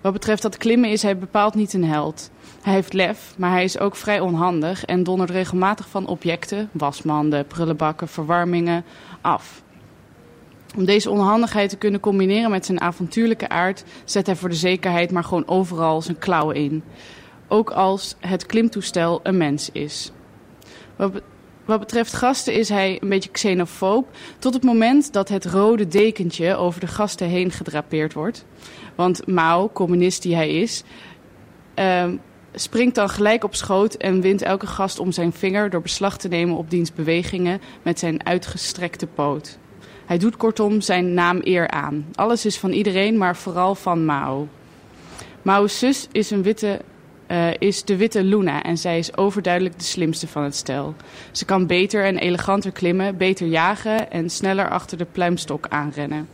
[SPEAKER 5] Wat betreft dat klimmen is hij bepaald niet een held. Hij heeft lef, maar hij is ook vrij onhandig en dondert regelmatig van objecten, wasmanden, prullenbakken, verwarmingen, af. Om deze onhandigheid te kunnen combineren met zijn avontuurlijke aard, zet hij voor de zekerheid maar gewoon overal zijn klauwen in. Ook als het klimtoestel een mens is. Wat, be wat betreft gasten is hij een beetje xenofoob, tot het moment dat het rode dekentje over de gasten heen gedrapeerd wordt. Want Mao, communist die hij is, uh, springt dan gelijk op schoot en wint elke gast om zijn vinger door beslag te nemen op diens bewegingen met zijn uitgestrekte poot. Hij doet kortom zijn naam eer aan. Alles is van iedereen, maar vooral van Mao. Mao's zus is, een witte, uh, is de witte Luna en zij is overduidelijk de slimste van het stel. Ze kan beter en eleganter klimmen, beter jagen en sneller achter de pluimstok aanrennen.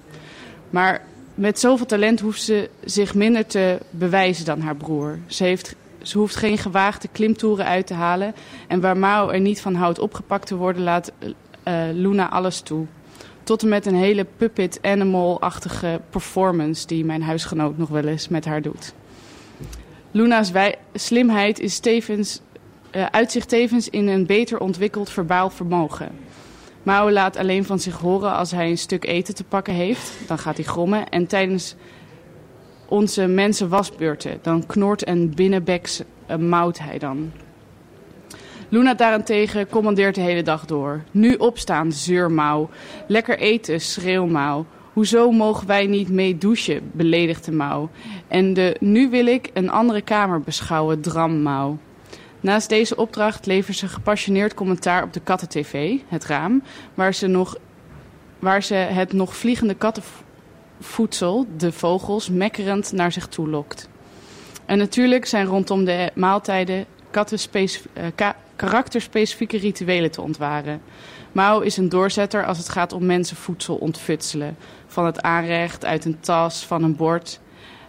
[SPEAKER 5] Maar met zoveel talent hoeft ze zich minder te bewijzen dan haar broer. Ze, heeft, ze hoeft geen gewaagde klimtoeren uit te halen. En waar Mao er niet van houdt opgepakt te worden, laat uh, Luna alles toe. Tot en met een hele puppet animal-achtige performance die mijn huisgenoot nog wel eens met haar doet. Luna's slimheid is tevens, uh, uitzicht tevens in een beter ontwikkeld verbaal vermogen. Mao laat alleen van zich horen als hij een stuk eten te pakken heeft. Dan gaat hij grommen. En tijdens onze mensen wasbeurten, dan knort en binnenbeks uh, mouwt hij dan. Luna daarentegen commandeert de hele dag door. Nu opstaan, zeurmouw. Lekker eten, schreeuwmouw. Hoezo mogen wij niet mee douchen, beledigde Mouw. En de nu wil ik een andere kamer beschouwen, drammouw. Naast deze opdracht levert ze gepassioneerd commentaar op de katten-tv, het raam, waar ze, nog, waar ze het nog vliegende kattenvoedsel, de vogels, mekkerend naar zich toe lokt. En natuurlijk zijn rondom de maaltijden ka karakterspecifieke rituelen te ontwaren. Mao is een doorzetter als het gaat om mensenvoedsel ontfutselen. Van het aanrecht, uit een tas, van een bord.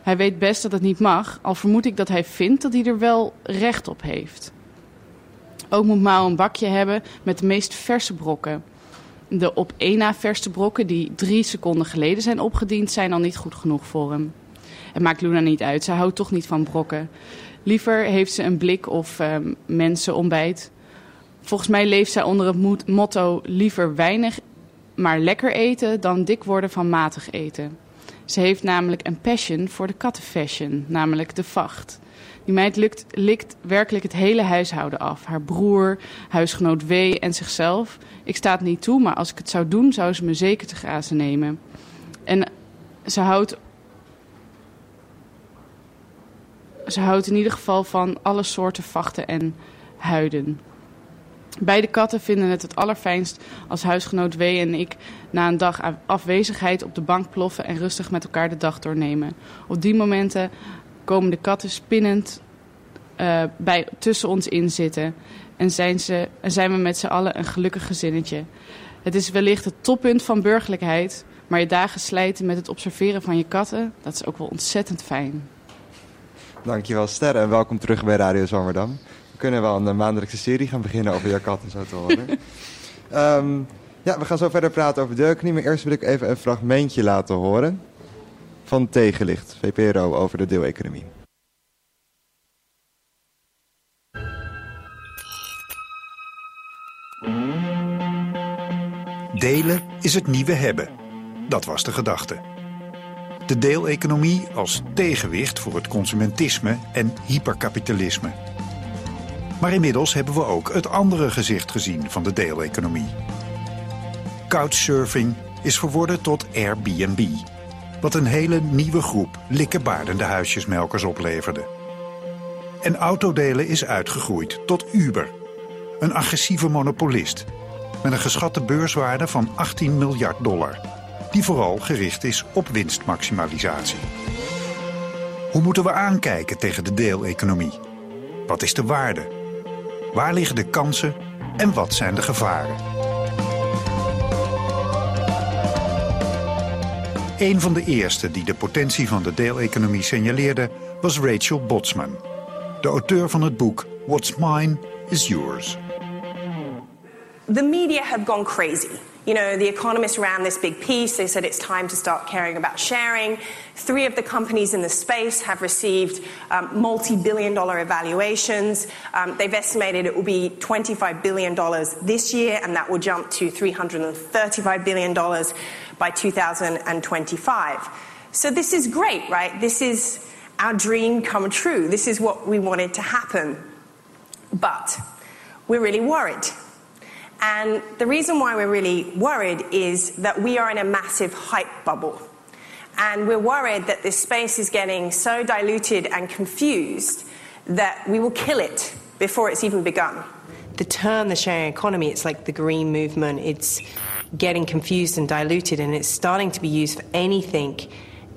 [SPEAKER 5] Hij weet best dat het niet mag, al vermoed ik dat hij vindt dat hij er wel recht op heeft. Ook moet Mao een bakje hebben met de meest verse brokken. De op één na verste brokken die drie seconden geleden zijn opgediend, zijn al niet goed genoeg voor hem. Het maakt Luna niet uit, zij houdt toch niet van brokken. Liever heeft ze een blik of uh, mensenontbijt. Volgens mij leeft zij onder het motto liever weinig, maar lekker eten dan dik worden van matig eten. Ze heeft namelijk een passion voor de kattenfashion, namelijk de vacht. Die meid lukt, likt werkelijk het hele huishouden af. Haar broer, huisgenoot W en zichzelf. Ik sta het niet toe, maar als ik het zou doen, zou ze me zeker te grazen nemen. En ze houdt, ze houdt in ieder geval van alle soorten vachten en huiden. Beide katten vinden het het allerfijnst als huisgenoot W en ik na een dag afwezigheid op de bank ploffen en rustig met elkaar de dag doornemen. Op die momenten komen de katten spinnend uh, bij, tussen ons in zitten en zijn, ze, en zijn we met z'n allen een gelukkig gezinnetje. Het is wellicht het toppunt van burgerlijkheid, maar je dagen slijten met het observeren van je katten, dat is ook wel ontzettend fijn.
[SPEAKER 2] Dankjewel Sterre en welkom terug bij Radio Zwammerdam. We kunnen wel een maandelijkse serie gaan beginnen over jouw katten, zo te horen. um, ja, we gaan zo verder praten over de economie, maar eerst wil ik even een fragmentje laten horen van Tegenlicht, VPRO, over de deeleconomie.
[SPEAKER 7] Delen is het nieuwe hebben. Dat was de gedachte. De deeleconomie als tegenwicht voor het consumentisme en hyperkapitalisme. Maar inmiddels hebben we ook het andere gezicht gezien van de deeleconomie. Couchsurfing is verworden tot Airbnb. Wat een hele nieuwe groep likkebaardende huisjesmelkers opleverde. En autodelen is uitgegroeid tot Uber. Een agressieve monopolist met een geschatte beurswaarde van 18 miljard dollar. Die vooral gericht is op winstmaximalisatie. Hoe moeten we aankijken tegen de deeleconomie? Wat is de waarde? Waar liggen de kansen en wat zijn de gevaren? Een van de eerste die de potentie van de deeleconomie signaleerde was Rachel Botsman, de auteur van het boek What's Mine is Yours.
[SPEAKER 8] The media have gone crazy. You know, The Economist ran this big piece. They said it's time to start caring about sharing. Three of the companies in the space have received um, multi billion dollar evaluations. Um, they've estimated it will be $25 billion this year, and that will jump to $335 billion by 2025. So this is great, right? This is our dream come true. This is what we wanted to happen. But we're really worried. And the reason why we're really worried is that we are in a massive hype bubble. And we're worried that this space is getting so diluted and confused that we will kill it before it's even begun. The term the sharing economy, it's like the green movement, it's getting confused and diluted, and it's starting to be used for anything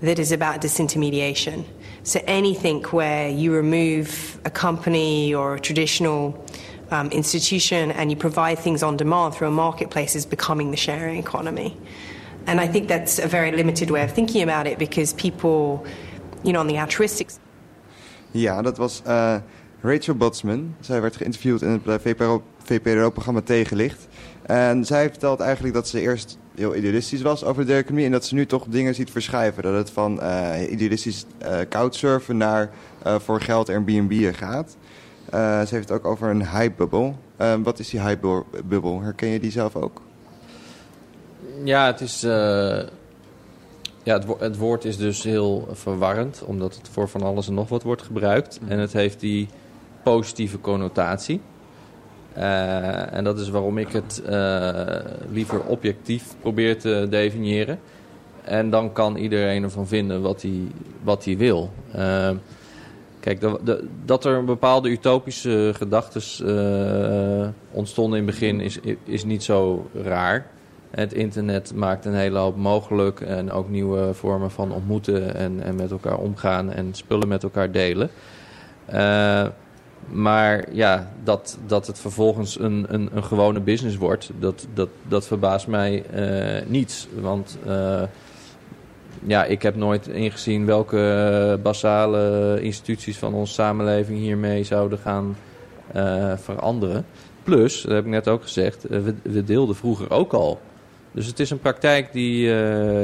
[SPEAKER 8] that is about disintermediation. So anything where you remove a company or a traditional um, institution and you provide things on demand through a marketplace is becoming the sharing economy. And I think that's a very limited way of thinking about it because people, you know, on the altruistic.
[SPEAKER 2] Ja, dat was uh, Rachel Botsman. Zij werd geïnterviewd in het eh, VPRO, VPRO-programma Tegenlicht. En zij vertelt eigenlijk dat ze eerst heel idealistisch was over de economie... en dat ze nu toch dingen ziet verschuiven. Dat het van uh, idealistisch uh, couchsurfen naar voor geld Airbnb gaat. Ze heeft het ook over een hype-bubbel. Uh, wat is die hype-bubbel? Herken je die zelf ook?
[SPEAKER 4] Ja, het is... Ja, het, wo het, woord is dus heel verwarrend, omdat het voor van alles en nog wat wordt gebruikt. En het heeft die positieve connotatie. En dat is waarom ik het liever objectief probeer te definiëren. En dan kan iedereen ervan vinden wat hij, wat hij wil. Kijk, de, dat er bepaalde utopische gedachten uh, ontstonden in het begin is, is niet zo raar. Het internet maakt een hele hoop mogelijk en ook nieuwe vormen van ontmoeten en, en met elkaar omgaan en spullen met elkaar delen. Maar ja, dat, dat het vervolgens een, een, een gewone business wordt, dat, dat, dat verbaast mij uh, niets. Want ja, ik heb nooit ingezien welke eh, basale instituties van onze samenleving hiermee zouden gaan uh, veranderen. Plus, dat heb ik net ook gezegd, we, we, deelden vroeger ook al. Dus het is een praktijk die,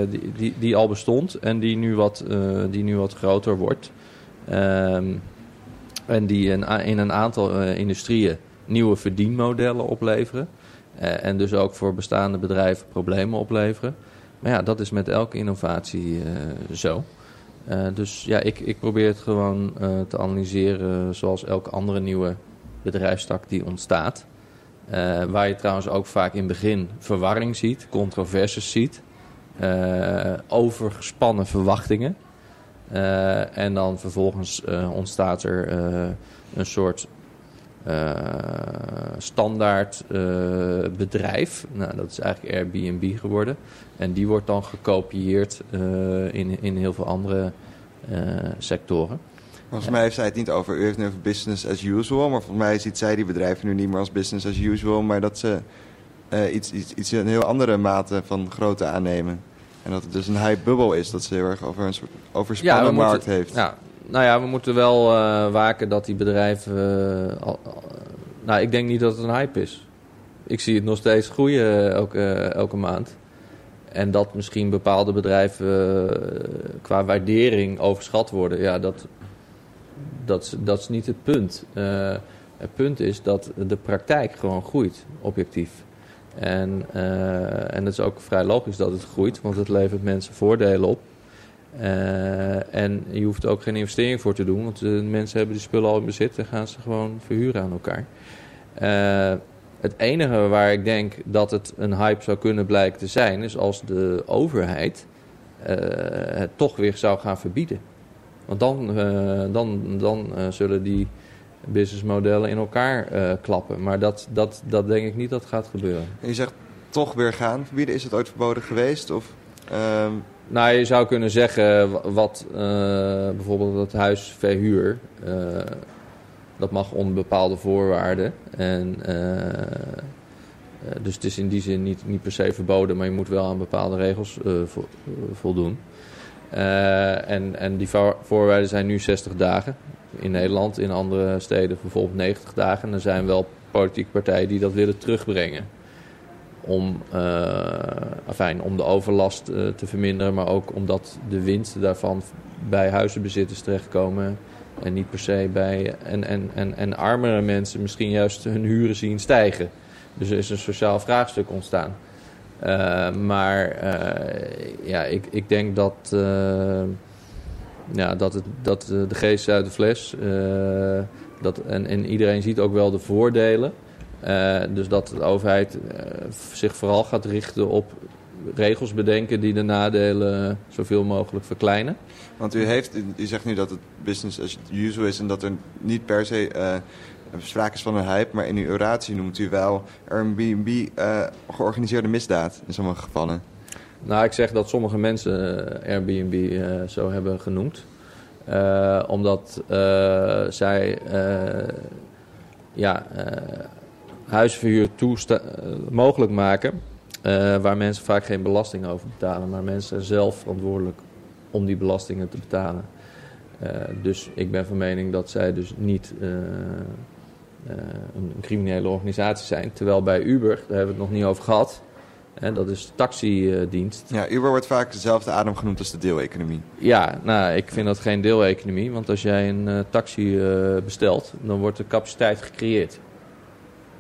[SPEAKER 4] die, die, die, al bestond en die nu wat, die nu wat groter wordt. Um, en die in, een aantal industrieën nieuwe verdienmodellen opleveren. en dus ook voor bestaande bedrijven problemen opleveren. Maar ja, dat is met elke innovatie uh, zo. Dus ja, ik, ik probeer het gewoon te analyseren zoals elke andere nieuwe bedrijfstak die ontstaat. waar je trouwens ook vaak in het begin verwarring ziet, controversies ziet, overgespannen verwachtingen. En dan vervolgens ontstaat er een soort uh, standaard bedrijf. Nou, dat is eigenlijk Airbnb geworden. En die wordt dan gekopieerd in, in heel veel andere sectoren.
[SPEAKER 2] Volgens mij heeft zij het niet over, het over business as usual. Maar volgens mij ziet zij die bedrijven nu niet meer als business as usual. Maar dat ze iets, iets, iets een heel andere mate van grootte aannemen. En dat het dus een hype bubble is. Dat ze heel erg over een soort overspannen ja, markt
[SPEAKER 4] moeten,
[SPEAKER 2] heeft.
[SPEAKER 4] Ja, nou ja, we moeten wel uh, waken dat die bedrijven. Uh, al, nou, ik denk niet dat het een hype is. Ik zie het nog steeds groeien elke, elke maand. En dat misschien bepaalde bedrijven qua waardering overschat worden, ja, dat, dat, dat is niet het punt. Het punt is dat de praktijk gewoon groeit, objectief. En, en het is ook vrij logisch dat het groeit, want het levert mensen voordelen op. Uh, en je hoeft er ook geen investering voor te doen, want de mensen hebben die spullen al in bezit en gaan ze gewoon verhuren aan elkaar. Het enige waar ik denk dat het een hype zou kunnen blijken te zijn, is als de overheid eh, het toch weer zou gaan verbieden. Want dan, eh, dan, dan eh, zullen die businessmodellen in elkaar eh, klappen. Maar dat, dat, dat denk ik niet dat gaat gebeuren.
[SPEAKER 2] En je zegt toch weer gaan verbieden. Is het ooit verboden geweest? Of, ehm,
[SPEAKER 4] Nou, je zou kunnen zeggen wa- wat eh, bijvoorbeeld het huis verhuur. eh, dat mag onder bepaalde voorwaarden. En, eh, eh, dus het is in die zin niet, niet per se verboden, maar je moet wel aan bepaalde regels eh, vo- eh, voldoen. Eh, en, en die vo- voorwaarden zijn nu 60 dagen in Nederland. In andere steden bijvoorbeeld 90 dagen. En er zijn wel politieke partijen die dat willen terugbrengen om, afijn, om de overlast eh, te verminderen, maar ook omdat de winsten daarvan bij huizenbezitters terechtkomen en niet per se bij en, en, en, en armere mensen misschien juist hun huren zien stijgen. Dus er is een sociaal vraagstuk ontstaan. Eh, maar eh, ja, ik, ik denk dat, eh, ja, dat, het, dat de geest uit de fles. dat, en, en iedereen ziet ook wel de voordelen. Dus dat de overheid zich vooral gaat richten op regels bedenken die de nadelen zoveel mogelijk verkleinen.
[SPEAKER 2] want u, heeft, u zegt nu dat het business as usual is en dat er niet per se sprake is van een hype. Maar in uw oratie noemt u wel Airbnb eh georganiseerde misdaad in sommige gevallen.
[SPEAKER 4] Nou, ik zeg dat sommige mensen eh, Airbnb eh, zo hebben genoemd. Omdat zij ja, huisverhuur mogelijk maken. waar mensen vaak geen belasting over betalen. Maar mensen zijn zelf verantwoordelijk om die belastingen te betalen. Dus ik ben van mening dat zij dus niet een, een criminele organisatie zijn. Terwijl bij Uber, daar hebben we het nog niet over gehad. Hè, dat is de taxidienst.
[SPEAKER 2] Ja, Uber wordt vaak dezelfde adem genoemd als de deeleconomie.
[SPEAKER 4] Ja, nou, ik vind dat geen deeleconomie. Want als jij een eh, taxi eh, bestelt, dan wordt de capaciteit gecreëerd.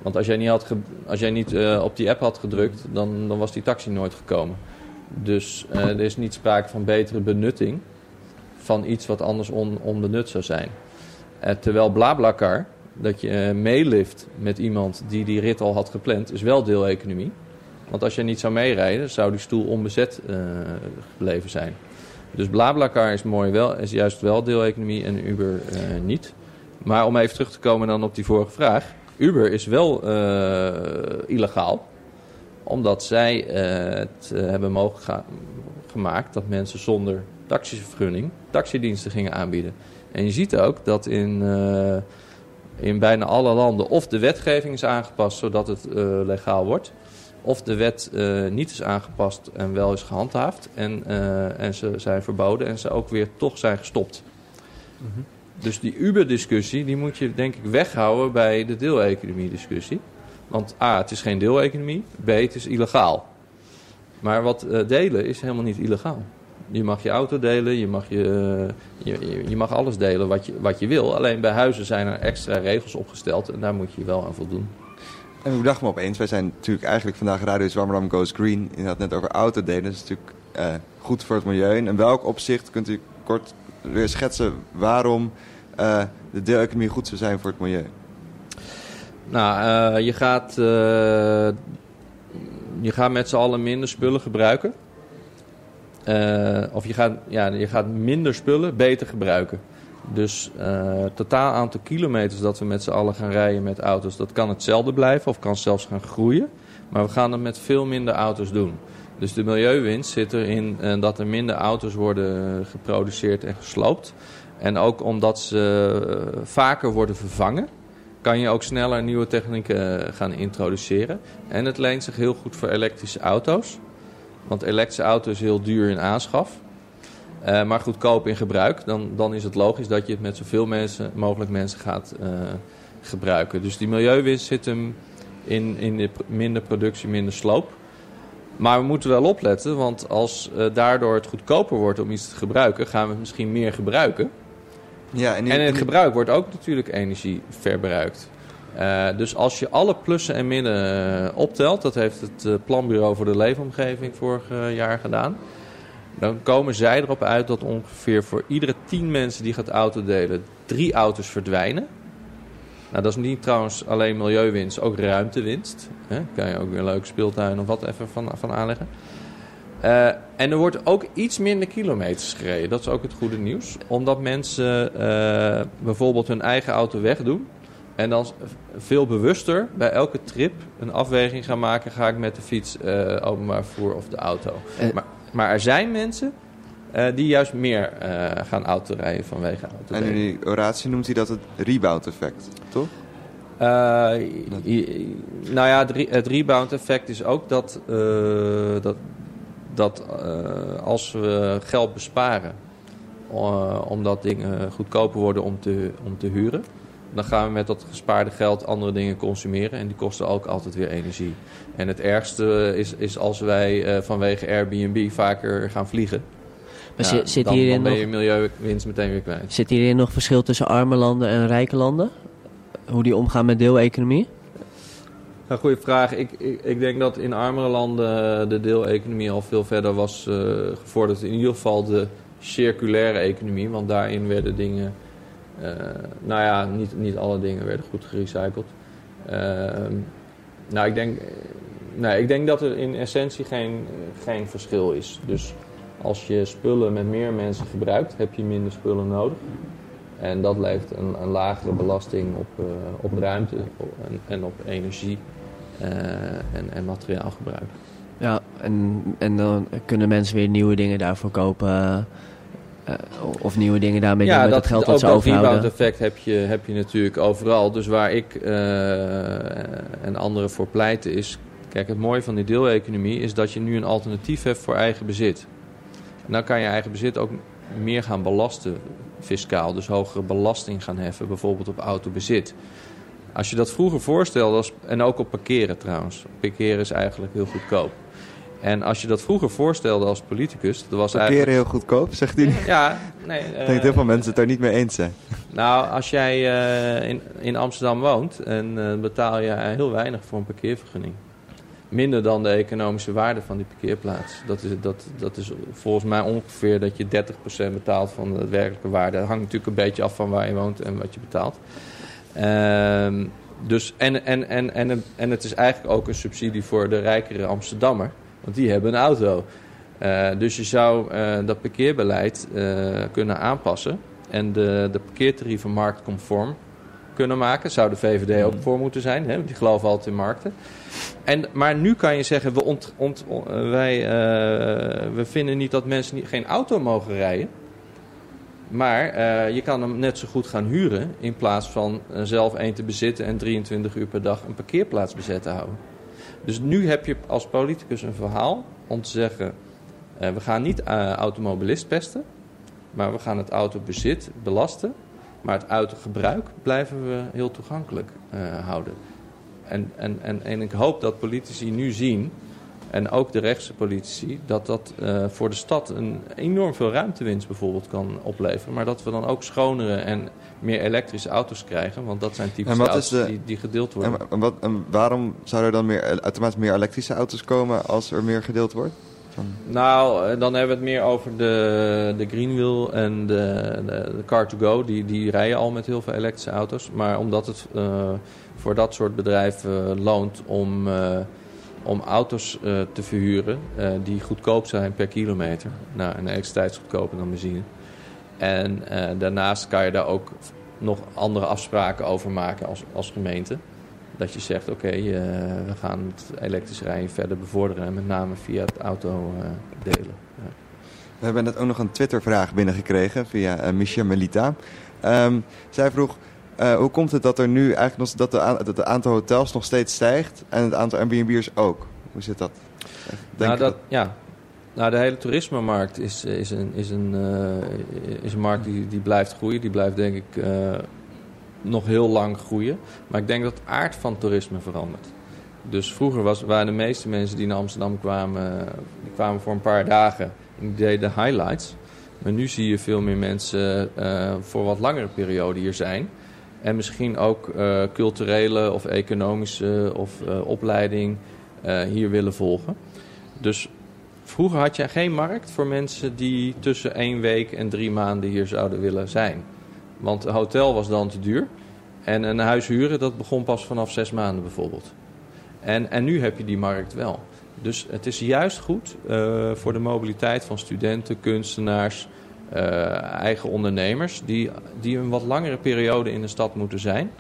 [SPEAKER 4] Want als jij niet, had als jij niet eh, op die app had gedrukt, dan, dan was die taxi nooit gekomen. Dus eh, er is niet sprake van betere benutting van iets wat anders on, onbenut zou zijn. Eh, terwijl BlaBlaCar, dat je eh, meelift met iemand die die rit al had gepland, is wel deeleconomie. Want als je niet zou meerijden, zou die stoel onbezet eh, gebleven zijn. Dus BlaBlaCar is, mooi wel, is juist wel deeleconomie en Uber eh, niet. Maar om even terug te komen dan op die vorige vraag. Uber is wel illegaal. Omdat zij het hebben mogelijk gemaakt dat mensen zonder taxivergunning taxidiensten gingen aanbieden. En je ziet ook dat in, in bijna alle landen of de wetgeving is aangepast zodat het eh, legaal wordt. Of de wet eh, niet is aangepast en wel is gehandhaafd. En, eh, en ze zijn verboden en ze ook weer toch zijn gestopt. Dus die Uber-discussie, die moet je denk ik weghouden bij de deeleconomie-discussie. Want A, het is geen deeleconomie. B, het is illegaal. Maar wat delen is helemaal niet illegaal. Je mag je auto delen, je mag, je, je, je- je mag alles delen wat je, wat je wil. Alleen bij huizen zijn er extra regels opgesteld en daar moet je wel aan voldoen.
[SPEAKER 2] En ik dacht me opeens, wij zijn natuurlijk eigenlijk vandaag Radio Zwammerdam Goes Green. Je had net over autodelen, dat is natuurlijk eh, goed voor het milieu. En in welk opzicht kunt u kort weer schetsen waarom eh, de deeleconomie goed zou zijn voor het milieu?
[SPEAKER 4] Nou, eh, je gaat, eh, je gaat met z'n allen minder spullen gebruiken. Eh, of je gaat, ja, je gaat minder spullen beter gebruiken. Dus eh totaal aantal kilometers dat we met z'n allen gaan rijden met auto's, dat kan hetzelfde blijven of kan zelfs gaan groeien. Maar we gaan het met veel minder auto's doen. Dus de milieuwinst zit erin eh, dat er minder auto's worden geproduceerd en gesloopt. En ook omdat ze vaker worden vervangen kan je ook sneller nieuwe technieken gaan introduceren. En het leent zich heel goed voor elektrische auto's. Want elektrische auto is heel duur in aanschaf. Eh, maar goedkoop in gebruik. Dan, dan is het logisch dat je het met zoveel mensen, mogelijk mensen gaat eh, gebruiken. Dus die milieuwinst zit hem in, in de minder productie, minder sloop. Maar we moeten wel opletten, want als eh, daardoor het goedkoper wordt om iets te gebruiken, gaan we het misschien meer gebruiken.
[SPEAKER 2] Ja, en, u-
[SPEAKER 4] En in het gebruik wordt ook natuurlijk energie verbruikt. Eh, dus als je alle plussen en minnen eh, optelt, dat heeft het eh, Planbureau voor de Leefomgeving vorig jaar gedaan. Dan komen zij erop uit dat ongeveer voor iedere 10 mensen die gaat autodelen, drie auto's verdwijnen. Nou, dat is niet trouwens alleen milieuwinst, ook ruimtewinst. Hè? Kan je ook weer een leuk speeltuin of wat even van, van aanleggen. En er wordt ook iets minder kilometers gereden. Dat is ook het goede nieuws. Omdat mensen bijvoorbeeld hun eigen auto wegdoen. En dan veel bewuster bij elke trip een afweging gaan maken. Ga ik met de fiets, eh, openbaar vervoer of de auto.
[SPEAKER 3] Eh.
[SPEAKER 4] maar, maar er zijn mensen eh, die juist meer eh, gaan autorijden vanwege auto.
[SPEAKER 2] En in die oratie noemt hij dat het rebound-effect, toch?
[SPEAKER 4] Eh, i- i- nou ja, het, re- het rebound effect is ook dat, dat, dat als we geld besparen, omdat dingen goedkoper worden om te, om te huren, dan gaan we met dat gespaarde geld andere dingen consumeren en die kosten ook altijd weer energie. En het ergste is, is als wij eh, vanwege Airbnb vaker gaan vliegen.
[SPEAKER 3] Maar
[SPEAKER 4] Ja,
[SPEAKER 3] zit, zit,
[SPEAKER 4] dan,
[SPEAKER 3] hierin
[SPEAKER 4] dan ben
[SPEAKER 3] nog,
[SPEAKER 4] je milieuwinst meteen weer kwijt.
[SPEAKER 3] zit hierin nog verschil tussen arme landen en rijke landen? Hoe die omgaan met deeleconomie?
[SPEAKER 4] Een goede vraag. Ik, ik, ik denk dat in armere landen de deeleconomie al veel verder was eh, gevorderd. In ieder geval de circulaire economie. Want daarin werden dingen... eh, nou ja, niet, niet alle dingen werden goed gerecycled. Ehm, nou, ik denk, nee, ik denk dat er in essentie geen, geen verschil is. Dus als je spullen met meer mensen gebruikt, heb je minder spullen nodig. En dat levert een, een lagere belasting op, eh, op ruimte en, en op energie eh, en, en materiaalgebruik.
[SPEAKER 3] Ja, en, en dan kunnen mensen weer nieuwe dingen daarvoor kopen. Eh, of nieuwe dingen daarmee doen met het geld dat ze
[SPEAKER 4] dat
[SPEAKER 3] overhouden.
[SPEAKER 4] rebound effect heb je, heb je natuurlijk overal. Dus waar ik eh, en anderen voor pleiten is... Kijk, het mooie van die deeleconomie is dat je nu een alternatief hebt voor eigen bezit. En dan kan je eigen bezit ook meer gaan belasten fiscaal. Dus hogere belasting gaan heffen, bijvoorbeeld op autobezit. Als je dat vroeger voorstelde, en ook op parkeren trouwens. Parkeren is eigenlijk heel goedkoop. En als je dat vroeger voorstelde als politicus, dat was eigenlijk...
[SPEAKER 2] heel goedkoop, zegt hij. Ik
[SPEAKER 4] Ja, nee.
[SPEAKER 2] denk dat heel
[SPEAKER 4] eh,
[SPEAKER 2] veel mensen het daar niet mee eens zijn.
[SPEAKER 4] nou, als jij eh, in, in Amsterdam woont, en eh, betaal je heel weinig voor een parkeervergunning. Minder dan de economische waarde van die parkeerplaats. Dat is, dat, dat is volgens mij ongeveer dat je 30% betaalt van de werkelijke waarde. Dat hangt natuurlijk een beetje af van waar je woont en wat je betaalt. Ehm, dus, en, en, en, en, en het is eigenlijk ook een subsidie voor de rijkere Amsterdammer. Want die hebben een auto. Eh, dus je zou eh, dat parkeerbeleid eh, kunnen aanpassen. En de, de parkeertarieven marktconform kunnen maken. Zou de VVD ook voor moeten zijn. Hè? want Die geloven altijd in markten. En, maar nu kan je zeggen, we, ont, ont, wij, we vinden niet dat mensen niet, geen auto mogen rijden. Maar je kan hem net zo goed gaan huren in plaats van zelf één te bezitten en 23 uur per dag een parkeerplaats bezet te houden. Dus nu heb je als politicus een verhaal om te zeggen, eh, we gaan niet eh, automobilist pesten, maar we gaan het autobezit belasten. Maar het autogebruik blijven we heel toegankelijk eh, houden. En, en, en, en ik hoop dat politici nu zien, en ook de rechtse politici, dat dat eh, voor de stad een enorm veel ruimtewinst bijvoorbeeld kan opleveren. Maar dat we dan ook schonere en meer elektrische auto's krijgen. Want dat zijn typische auto's
[SPEAKER 2] de-
[SPEAKER 4] die, die gedeeld worden.
[SPEAKER 2] En, wat, en waarom zou er dan meer, automatisch meer elektrische auto's komen als er meer gedeeld wordt?
[SPEAKER 4] Nou, eh, dan hebben we het meer over de, de Greenwheel en de, de, de Car2Go. Die, die rijden al met heel veel elektrische auto's. Maar omdat het eh, voor dat soort bedrijven loont om, om auto's eh, te verhuren... eh, die goedkoop zijn per kilometer. Nou, en is goedkoper dan benzine. En eh, daarnaast kan je daar ook nog andere afspraken over maken als, als gemeente. Dat je zegt, oké, we gaan het elektrisch rijden verder bevorderen. En met name via het auto delen. Ja.
[SPEAKER 2] We hebben net ook nog een Twitter-vraag binnengekregen via Michel Melita. Ehm, zij vroeg, eh, hoe komt het dat er nu eigenlijk nog, dat, de dat het aantal hotels nog steeds stijgt en het aantal Airbnb'ers ook? Hoe zit dat? Denk
[SPEAKER 4] nou, dat, ja. nou, de hele toerismemarkt is, is, een, is, een, eh, is een markt die, die blijft groeien. Die blijft denk ik eh, nog heel lang groeien. Maar ik denk dat de aard van toerisme verandert. Dus vroeger was, waren de meeste mensen die naar Amsterdam kwamen, die kwamen voor een paar dagen en die deden highlights. Maar nu zie je veel meer mensen voor wat langere periode hier zijn. En misschien ook eh, culturele of economische of eh, opleiding eh, hier willen volgen. Dus vroeger had je geen markt voor mensen die tussen één week en drie maanden hier zouden willen zijn. Want een hotel was dan te duur. En een huis huren, dat begon pas vanaf zes maanden bijvoorbeeld. En, en nu heb je die markt wel. Dus het is juist goed voor de mobiliteit van studenten, kunstenaars, eigen ondernemers, die, die een wat langere periode in de stad moeten zijn.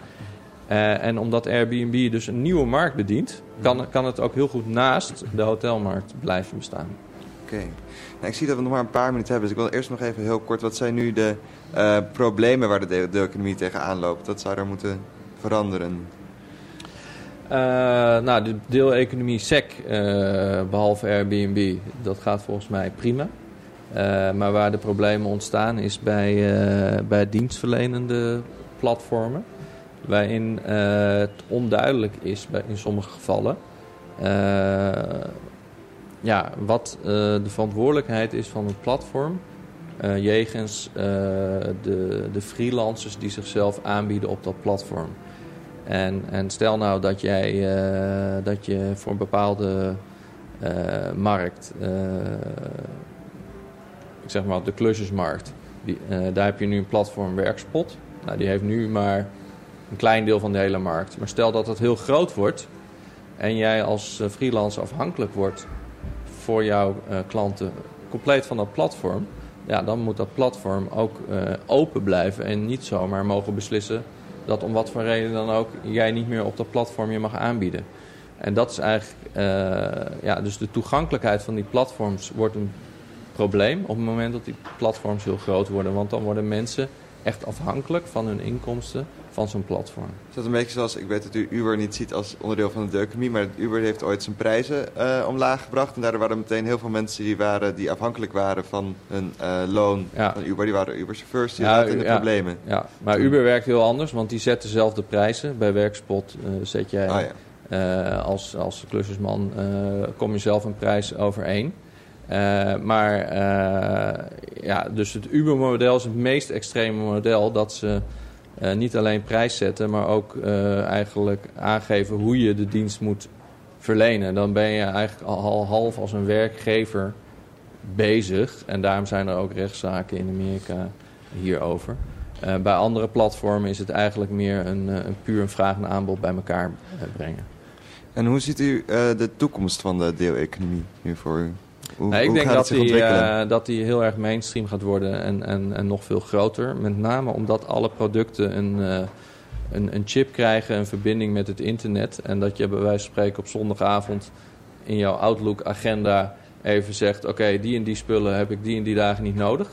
[SPEAKER 4] Eh, en omdat Airbnb dus een nieuwe markt bedient, kan, kan het ook heel goed naast de hotelmarkt blijven bestaan.
[SPEAKER 2] Oké. Nou, ik zie dat we nog maar een paar minuten hebben, dus ik wil eerst nog even heel kort... wat zijn nu de eh, problemen waar de deel- deeleconomie tegenaan loopt? Dat zou er moeten veranderen.
[SPEAKER 4] Eh, nou, de deeleconomie SEC, eh, behalve Airbnb, dat gaat volgens mij prima. Eh, maar waar de problemen ontstaan is bij, eh, bij dienstverlenende platformen. Waarin eh, het onduidelijk is bij, in sommige gevallen ja, wat de verantwoordelijkheid is van het platform. eh, jegens de, de freelancers die zichzelf aanbieden op dat platform. En, en stel nou dat jij dat je voor een bepaalde markt, zeg maar de klusjesmarkt, die, eh, daar heb je nu een platform Werkspot. Nou, die heeft nu maar een klein deel van de hele markt. Maar stel dat het heel groot wordt en jij als eh, freelancer afhankelijk wordt voor jouw eh, klanten compleet van dat platform, ja, dan moet dat platform ook open blijven en niet zomaar mogen beslissen dat om wat voor reden dan ook jij niet meer op dat platform je mag aanbieden. En dat is eigenlijk, ja, dus de toegankelijkheid van die platforms wordt een probleem op het moment dat die platforms heel groot worden. Want dan worden mensen echt afhankelijk van hun inkomsten van zo'n platform.
[SPEAKER 2] Is dat een beetje zoals, ik weet dat u Uber niet ziet als onderdeel van de deeleconomie... maar Uber heeft ooit zijn prijzen eh, omlaag gebracht... en daardoor waren meteen heel veel mensen die, waren, die afhankelijk waren van hun eh, loon
[SPEAKER 4] Ja.
[SPEAKER 2] van Uber. Die waren Uber-chauffeurs, die
[SPEAKER 4] Ja,
[SPEAKER 2] in de
[SPEAKER 4] ja.
[SPEAKER 2] problemen.
[SPEAKER 4] Ja, maar Uber werkt heel anders, want die zet dezelfde prijzen. Bij Werkspot eh, zet jij
[SPEAKER 2] Ah,
[SPEAKER 4] als, als klussersman eh, kom je zelf een prijs overeen. Eh, maar eh, ja, dus het Uber-model is het meest extreme model dat ze eh, niet alleen prijs zetten, maar ook eigenlijk aangeven hoe je de dienst moet verlenen. Dan ben je eigenlijk al al half als een werkgever bezig. En daarom zijn er ook rechtszaken in Amerika hierover. Bij andere platformen is het eigenlijk meer een, een puur een vraag en aanbod bij elkaar brengen.
[SPEAKER 2] En hoe ziet u de toekomst van de deeleconomie nu voor u? Hoe,
[SPEAKER 4] Nou, ik
[SPEAKER 2] hoe
[SPEAKER 4] denk dat die, eh, dat die heel erg mainstream gaat worden en, en, en nog veel groter. Met name omdat alle producten een, eh, een, een chip krijgen, een verbinding met het internet. En dat je bij wijze van spreken op zondagavond in jouw Outlook-agenda even zegt... oké, die en die spullen heb ik die en die dagen niet nodig.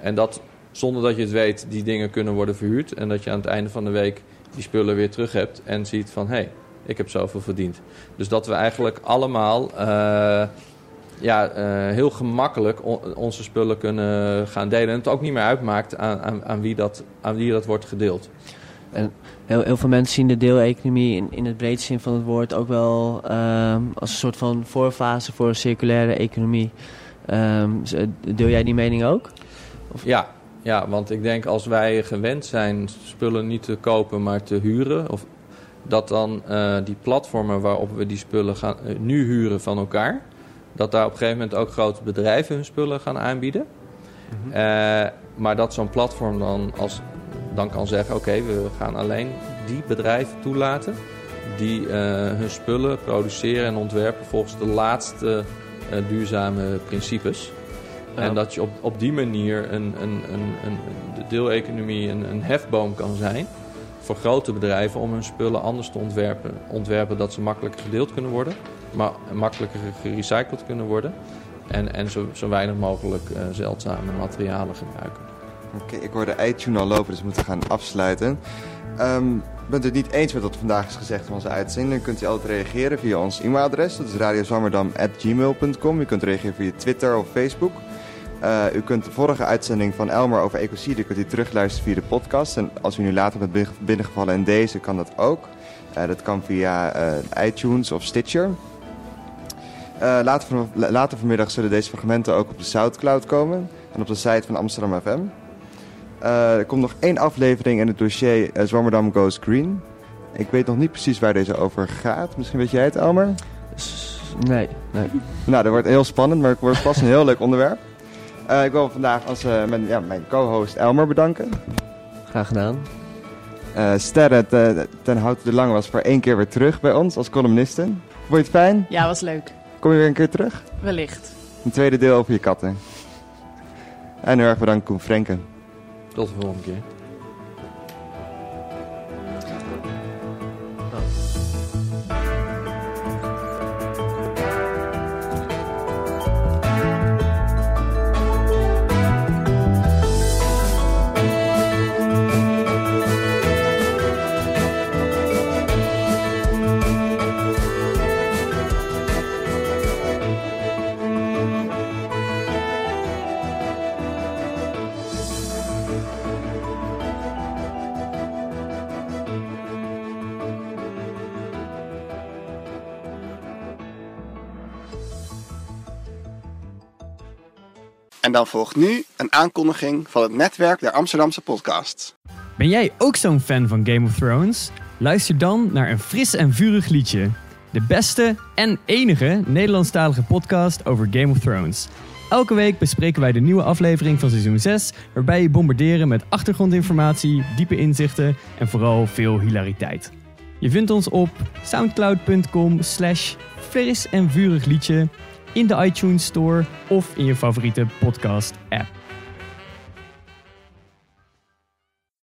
[SPEAKER 4] En dat zonder dat je het weet, die dingen kunnen worden verhuurd. En dat je aan het einde van de week die spullen weer terug hebt en ziet van... hé, hey, ik heb zoveel verdiend. Dus dat we eigenlijk allemaal... eh, ja, eh, heel gemakkelijk on- onze spullen kunnen gaan delen. En het ook niet meer uitmaakt aan, aan, aan, wie, dat, aan wie dat wordt gedeeld.
[SPEAKER 3] Heel, heel veel mensen zien de deeleconomie in, in het breedste zin van het woord ook wel ehm, als een soort van voorfase voor een circulaire economie. Ehm, deel jij die mening ook?
[SPEAKER 4] Ja, ja, want ik denk als wij gewend zijn spullen niet te kopen, maar te huren... Of dat dan eh, die platformen waarop we die spullen gaan, eh, nu huren van elkaar... dat daar op een gegeven moment ook grote bedrijven hun spullen gaan aanbieden. Eh, maar dat zo'n platform dan, als, dan kan zeggen... oké, we gaan alleen die bedrijven toelaten... die eh, hun spullen produceren en ontwerpen volgens de laatste eh, duurzame principes...
[SPEAKER 3] Ja.
[SPEAKER 4] En dat je op, op die manier een, een, een, een, de deeleconomie een, een hefboom kan zijn voor grote bedrijven om hun spullen anders te ontwerpen. Ontwerpen dat ze makkelijker gedeeld kunnen worden, maar makkelijker gerecycled kunnen worden. En, en zo, zo weinig mogelijk eh, zeldzame materialen gebruiken.
[SPEAKER 2] Oké, ik hoor de iTunes al lopen, dus we moeten gaan afsluiten. Ehm, bent u het niet eens met wat vandaag is gezegd in onze uitzending? Dan kunt u altijd reageren via ons e-mailadres. Dat is radiozwammerdam.gmail.com. U kunt reageren via Twitter of Facebook. Eh, u kunt de vorige uitzending van Elmer over ecocide kunt u terugluisteren via de podcast. En als u nu later bent bin- binnengevallen in deze, kan dat ook. Eh, dat kan via iTunes of Stitcher. Eh, later, van, later vanmiddag zullen deze fragmenten ook op de Soundcloud komen. En op de site van Amsterdam FM. Eh, er komt nog één aflevering in het dossier eh, Zwammerdam Goes Green. Ik weet nog niet precies waar deze over gaat. Misschien weet jij het, Elmer?
[SPEAKER 3] Nee, nee.
[SPEAKER 2] Nou, dat wordt heel spannend, maar het wordt vast een heel leuk onderwerp. Eh, ik wil vandaag als, eh, mijn, ja, mijn co-host Elmer bedanken.
[SPEAKER 3] Graag gedaan.
[SPEAKER 2] eh, Sterre ten, ten Houten de Lange was voor één keer weer terug bij ons als columniste. Vond je het fijn?
[SPEAKER 5] Ja, was leuk.
[SPEAKER 2] Kom je weer een keer terug?
[SPEAKER 5] Wellicht.
[SPEAKER 2] Een tweede deel over je katten. En heel erg bedankt Koen Frenken.
[SPEAKER 4] Tot de volgende keer.
[SPEAKER 9] Dan volgt nu een aankondiging van het netwerk der Amsterdamse podcasts.
[SPEAKER 10] Ben jij ook zo'n fan van Game of Thrones? Luister dan naar een fris en vurig liedje. De beste en enige Nederlandstalige podcast over Game of Thrones. Elke week bespreken wij de nieuwe aflevering van seizoen 6, waarbij je bombarderen met achtergrondinformatie, diepe inzichten en vooral veel hilariteit. Je vindt ons op soundcloud.com slash fris en vurig liedje, in de iTunes Store of in je favoriete podcast app.